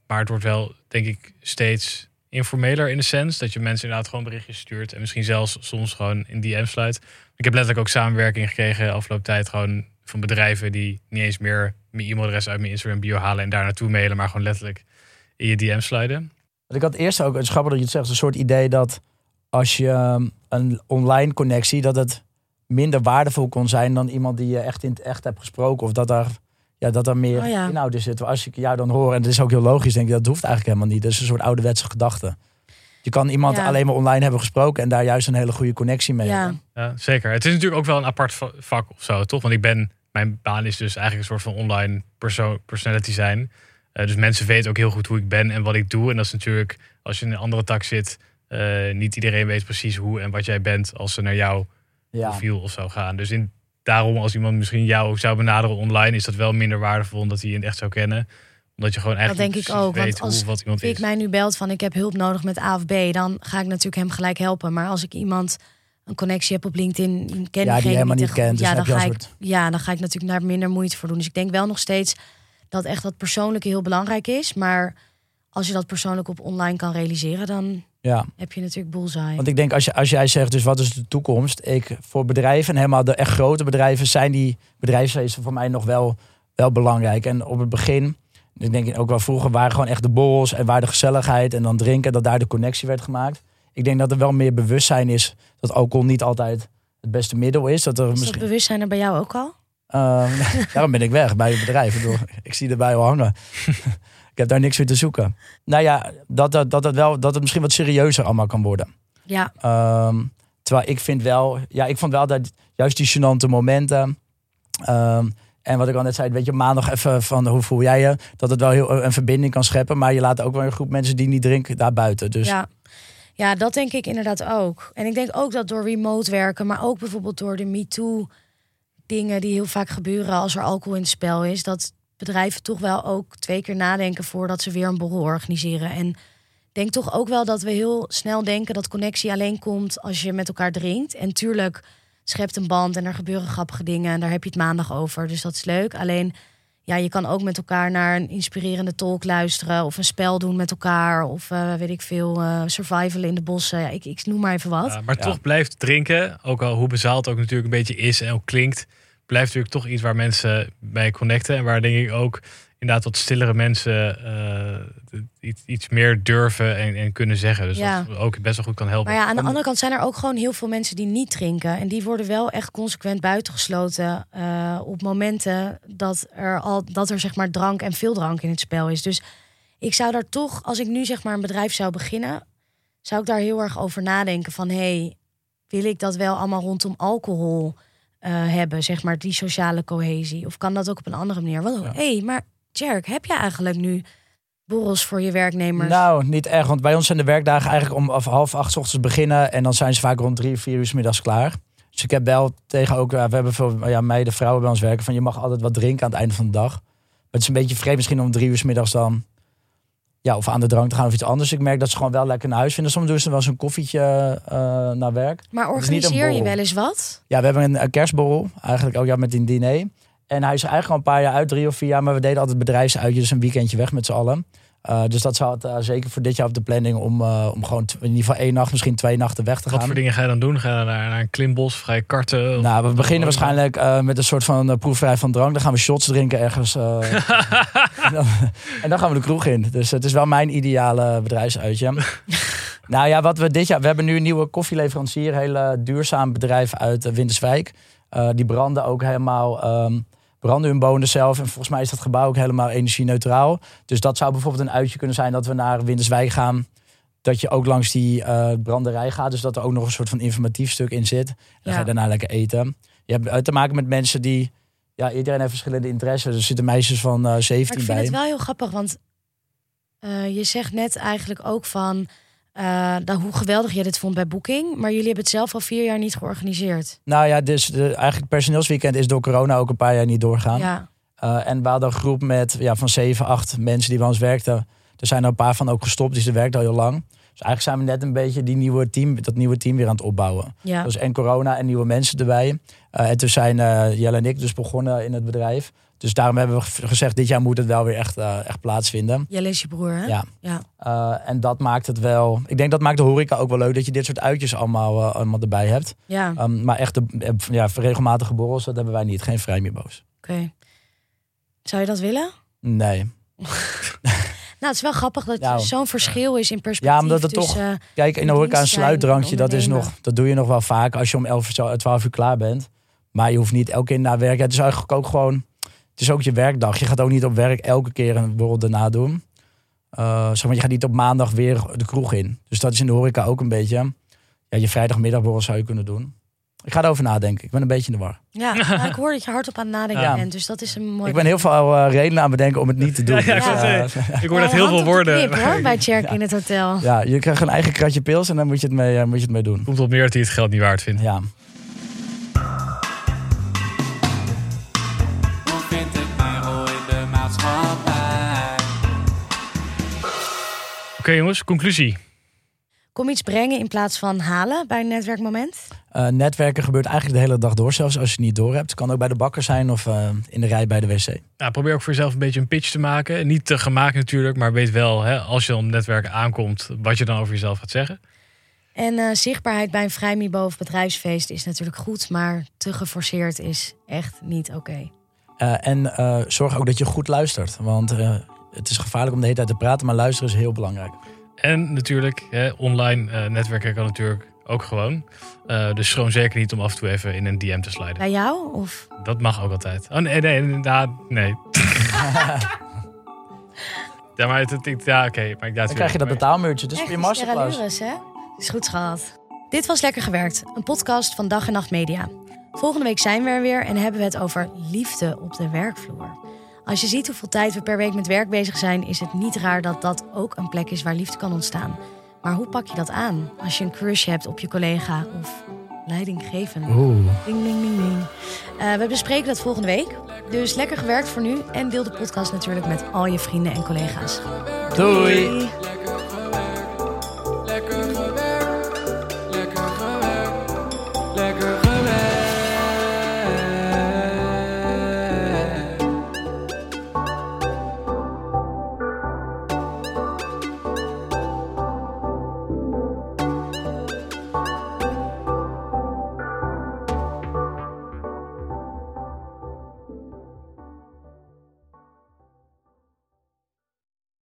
Maar het wordt wel, denk ik, steeds informeler in de sens. Dat je mensen inderdaad gewoon berichtjes stuurt. En misschien zelfs soms gewoon in DM sluit. Ik heb letterlijk ook samenwerking gekregen afgelopen tijd. Gewoon van bedrijven die niet eens meer mijn e-mailadres uit mijn Instagram bio halen en daar naartoe mailen, maar gewoon letterlijk in je DM sluiten. Ik had eerst ook, het is dat je het zegt, een soort idee dat als je ehm, een online connectie, dat het minder waardevol kon zijn dan iemand die je echt in het echt hebt gesproken. Of dat daar, ja, dat er meer oh ja. inhoud in zit. Als ik jou dan hoor, en dat is ook heel logisch, denk ik, dat hoeft eigenlijk helemaal niet. Dat is een soort ouderwetse gedachte. Je kan iemand Ja. alleen maar online hebben gesproken en daar juist een hele goede connectie mee Ja. hebben. Ja, zeker. Het is natuurlijk ook wel een apart va- vak of zo, toch? Want ik ben, mijn baan is dus eigenlijk een soort van online perso personality zijn. Eh, dus mensen weten ook heel goed hoe ik ben en wat ik doe. En dat is natuurlijk, als je in een andere tak zit, eh, niet iedereen weet precies hoe en wat jij bent als ze naar jouw Ja. profiel of zo gaan. Dus in, daarom, als iemand misschien jou zou benaderen online, is dat wel minder waardevol omdat hij je echt zou kennen. Omdat je gewoon Dat eigenlijk denk ik ook. Want weet als hoe wat iemand is. mij nu belt van ik heb hulp nodig met A of B, dan ga ik natuurlijk hem gelijk helpen. Maar als ik iemand een connectie heb op LinkedIn, ken Ja, die helemaal niet echt kent, dus ja, dan dan heb je ga ik, ja, dan ga ik natuurlijk daar minder moeite voor doen. Dus ik denk wel nog steeds dat echt dat persoonlijke heel belangrijk is. Maar als je dat persoonlijk op online kan realiseren, dan Ja. heb je natuurlijk bullseye. Want ik denk, als, je, als jij zegt, dus wat is de toekomst? Ik, voor bedrijven, en helemaal de echt grote bedrijven, zijn die bedrijfsfeesten voor mij nog wel, wel belangrijk. En op het begin, ik denk ook wel vroeger, waren gewoon echt de borrels en waar de gezelligheid en dan drinken, dat daar de connectie werd gemaakt. Ik denk dat er wel meer bewustzijn is dat alcohol niet altijd het beste middel is. Dat er is dat misschien, bewustzijn er bij jou ook al? Ehm, *laughs* daarom ben ik weg bij het bedrijf. Ik, bedoel, ik zie erbij al hangen. Ik heb daar niks meer te zoeken. Nou ja, dat, dat, dat, het wel, dat het misschien wat serieuzer allemaal kan worden. Ja, Ehm, terwijl ik vind wel, ja, ik vond wel dat juist die gênante momenten. ehm, en wat ik al net zei, weet je, maandag even van hoe voel jij je? Dat het wel heel een verbinding kan scheppen. Maar je laat ook wel een groep mensen die niet drinken daar buiten. Dus ja. ja, dat denk ik inderdaad ook. En ik denk ook dat door remote werken, maar ook bijvoorbeeld door de MeToo dingen die heel vaak gebeuren als er alcohol in het spel is, dat bedrijven toch wel ook twee keer nadenken voordat ze weer een borrel organiseren. En ik denk toch ook wel dat we heel snel denken dat connectie alleen komt als je met elkaar drinkt. En tuurlijk schept een band en er gebeuren grappige dingen en daar heb je het maandag over. Dus dat is leuk. Alleen ja, je kan ook met elkaar naar een inspirerende talk luisteren of een spel doen met elkaar of eh, weet ik veel, eh survival in de bossen. Ja, ik, ik noem maar even wat. Ja, maar toch blijft drinken, ook al hoe bezaald het ook natuurlijk een beetje is en ook klinkt, blijft natuurlijk toch iets waar mensen bij connecten. En waar denk ik ook inderdaad wat stillere mensen eh, iets, iets meer durven en, en kunnen zeggen. Dus Ja. dat ook best wel goed kan helpen. Maar ja, aan de andere kant zijn er ook gewoon heel veel mensen die niet drinken. En die worden wel echt consequent buitengesloten eh, op momenten dat er al dat er zeg maar drank en veel drank in het spel is. Dus ik zou daar toch, als ik nu zeg maar een bedrijf zou beginnen, zou ik daar heel erg over nadenken van hey, wil ik dat wel allemaal rondom alcohol eh, hebben, zeg maar die sociale cohesie, of kan dat ook op een andere manier? Ja. hey, maar Jerk, heb je eigenlijk nu borrels voor je werknemers? Nou, niet echt. Want bij ons zijn de werkdagen eigenlijk om half acht 's ochtends beginnen. En dan zijn ze vaak rond drie, vier uur 's middags klaar. Dus ik heb wel tegen ook, we hebben veel ja, meiden, vrouwen bij ons werken. Van je mag altijd wat drinken aan het einde van de dag. Maar het is een beetje vreemd misschien om drie uur 's middags dan. Ja, of aan de drank te gaan of iets anders. Ik merk dat ze gewoon wel lekker naar huis vinden. Soms doen ze wel eens een koffietje eh, naar werk. maar organiseer je wel eens wat? Ja, we hebben een, een kerstborrel. Eigenlijk ook ja, met een diner. En hij is eigenlijk al een paar jaar uit, drie of vier jaar. Maar we deden altijd bedrijfsuitjes, een weekendje weg met z'n allen. Uh, dus dat zou het uh, zeker voor dit jaar op de planning om, uh, om gewoon in ieder geval één nacht, misschien twee nachten weg te Wat gaan. voor dingen ga je dan doen? Ga je naar, naar een klimbos? Of ga je karten? Of- Nou, we beginnen waarschijnlijk met een soort van proefvrij van drank. Dan gaan we shots drinken ergens. *laughs* en, dan, en dan gaan we de kroeg in. Dus het is wel mijn ideale bedrijfsuitje. nou ja, wat we dit jaar... We hebben nu een nieuwe koffieleverancier. Een hele duurzaam bedrijf uit Winterswijk. die branden ook helemaal... Um, branden hun bonen zelf. En volgens mij is dat gebouw ook helemaal energie-neutraal. Dus dat zou bijvoorbeeld een uitje kunnen zijn dat we naar Winterswijk gaan. Dat je ook langs die uh, branderij gaat. Dus dat er ook nog een soort van informatief stuk in zit. En dan ja. ga je daarna lekker eten. Je hebt te maken met mensen die... Ja, iedereen heeft verschillende interesses. Er zitten meisjes van uh, 17 maar ik bij. vind het wel heel grappig, want uh, je zegt net eigenlijk ook van... Uh, nou, hoe geweldig je dit vond bij Booking. Maar jullie hebben het zelf al vier jaar niet georganiseerd. Nou ja, dus de, eigenlijk personeelsweekend is door corona ook een paar jaar niet doorgaan. Ja. Uh, en we hadden een groep met ja, van zeven, acht mensen die bij ons werkten. Er zijn er een paar van ook gestopt, dus ze werkten al heel lang. Dus eigenlijk zijn we net een beetje die nieuwe team, dat nieuwe team weer aan het opbouwen. Ja. Dus en corona en nieuwe mensen erbij. Uh, en toen zijn Jelle en ik dus begonnen in het bedrijf. Dus daarom hebben we gezegd, dit jaar moet het wel weer echt, uh, echt plaatsvinden. Jelle is je broer, hè? Ja. ja. Uh, en dat maakt het wel... Ik denk dat maakt de horeca ook wel leuk, dat je dit soort uitjes allemaal, uh, allemaal erbij hebt. Ja. Um, maar echt de, ja, regelmatige borrels, dat hebben wij niet. Geen vrijmibo's. Oké. Okay. Zou je dat willen? Nee. *laughs* Nou, het is wel grappig dat er zo'n verschil is in perspectief. Ja, omdat het toch... Kijk, in de horeca een sluitdrankje, dat, is nog, dat doe je nog wel vaak als je om 11, zo- 12 uur klaar bent. Maar je hoeft niet elke keer na werk. Het is eigenlijk ook gewoon... Het is ook je werkdag. Je gaat ook niet op werk elke keer een borrel daarna doen. Eh, zeg maar, je gaat niet op maandag weer de kroeg in. Dus dat is in de horeca ook een beetje... Ja, je vrijdagmiddagborrel zou je kunnen doen. Ik ga erover nadenken. Ik ben een beetje in de war. Ja, *laughs* nou, ik hoor dat je hardop aan het nadenken Ja. bent. Dus dat is een mooi... Ik ben heel veel eh, redenen aan het bedenken om het niet te doen. Ja, ja, ik Dus, eh, *laughs* Ik hoor net heel veel woorden. knip, hoor, bij *laughs* Cherk in het hotel. ja, je krijgt een eigen kratje pils en dan moet je het mee, moet je het mee doen. Komt op neer dat hij het geld niet waard vindt. Ja. Oké jongens, conclusie. Kom iets brengen in plaats van halen bij een netwerkmoment. Eh, netwerken gebeurt eigenlijk de hele dag door, zelfs als je het niet door hebt. kan ook bij de bakker zijn of eh, in de rij bij de wc. Nou, probeer ook voor jezelf een beetje een pitch te maken. Niet te gemaakt natuurlijk, maar weet wel, hè, als je op netwerken aankomt, wat je dan over jezelf gaat zeggen. En eh, zichtbaarheid bij een vrijmibo of bedrijfsfeest is natuurlijk goed, maar te geforceerd is echt niet oké. Eh, en eh, zorg ook dat je goed luistert. Want eh, het is gevaarlijk om de hele tijd te praten, maar luisteren is heel belangrijk. En natuurlijk, hè, online eh, netwerken kan natuurlijk ook gewoon. Eh, dus schroom zeker niet om af en toe even in een DM te sliden. Bij jou? Of Dat mag ook altijd. Oh nee, nee, inderdaad, nee. *laughs* ja, maar het, het- ja, oké. maar ik Dan krijg je dat betaalmuurtje. Dus echt je masterclass. hè? Is goed schat. Dit was Lekker Gewerkt, een podcast van Dag en Nacht Media. Volgende week zijn we er weer en hebben we het over liefde op de werkvloer. Als je ziet hoeveel tijd we per week met werk bezig zijn, is het niet raar dat dat ook een plek is waar liefde kan ontstaan. Maar hoe pak je dat aan als je een crush hebt op je collega of leidinggevende? Oeh. Ding, ding, ding, ding. Eh, we bespreken dat volgende week. Dus lekker gewerkt voor nu. En deel de podcast natuurlijk met al je vrienden en collega's. Doei. Doei.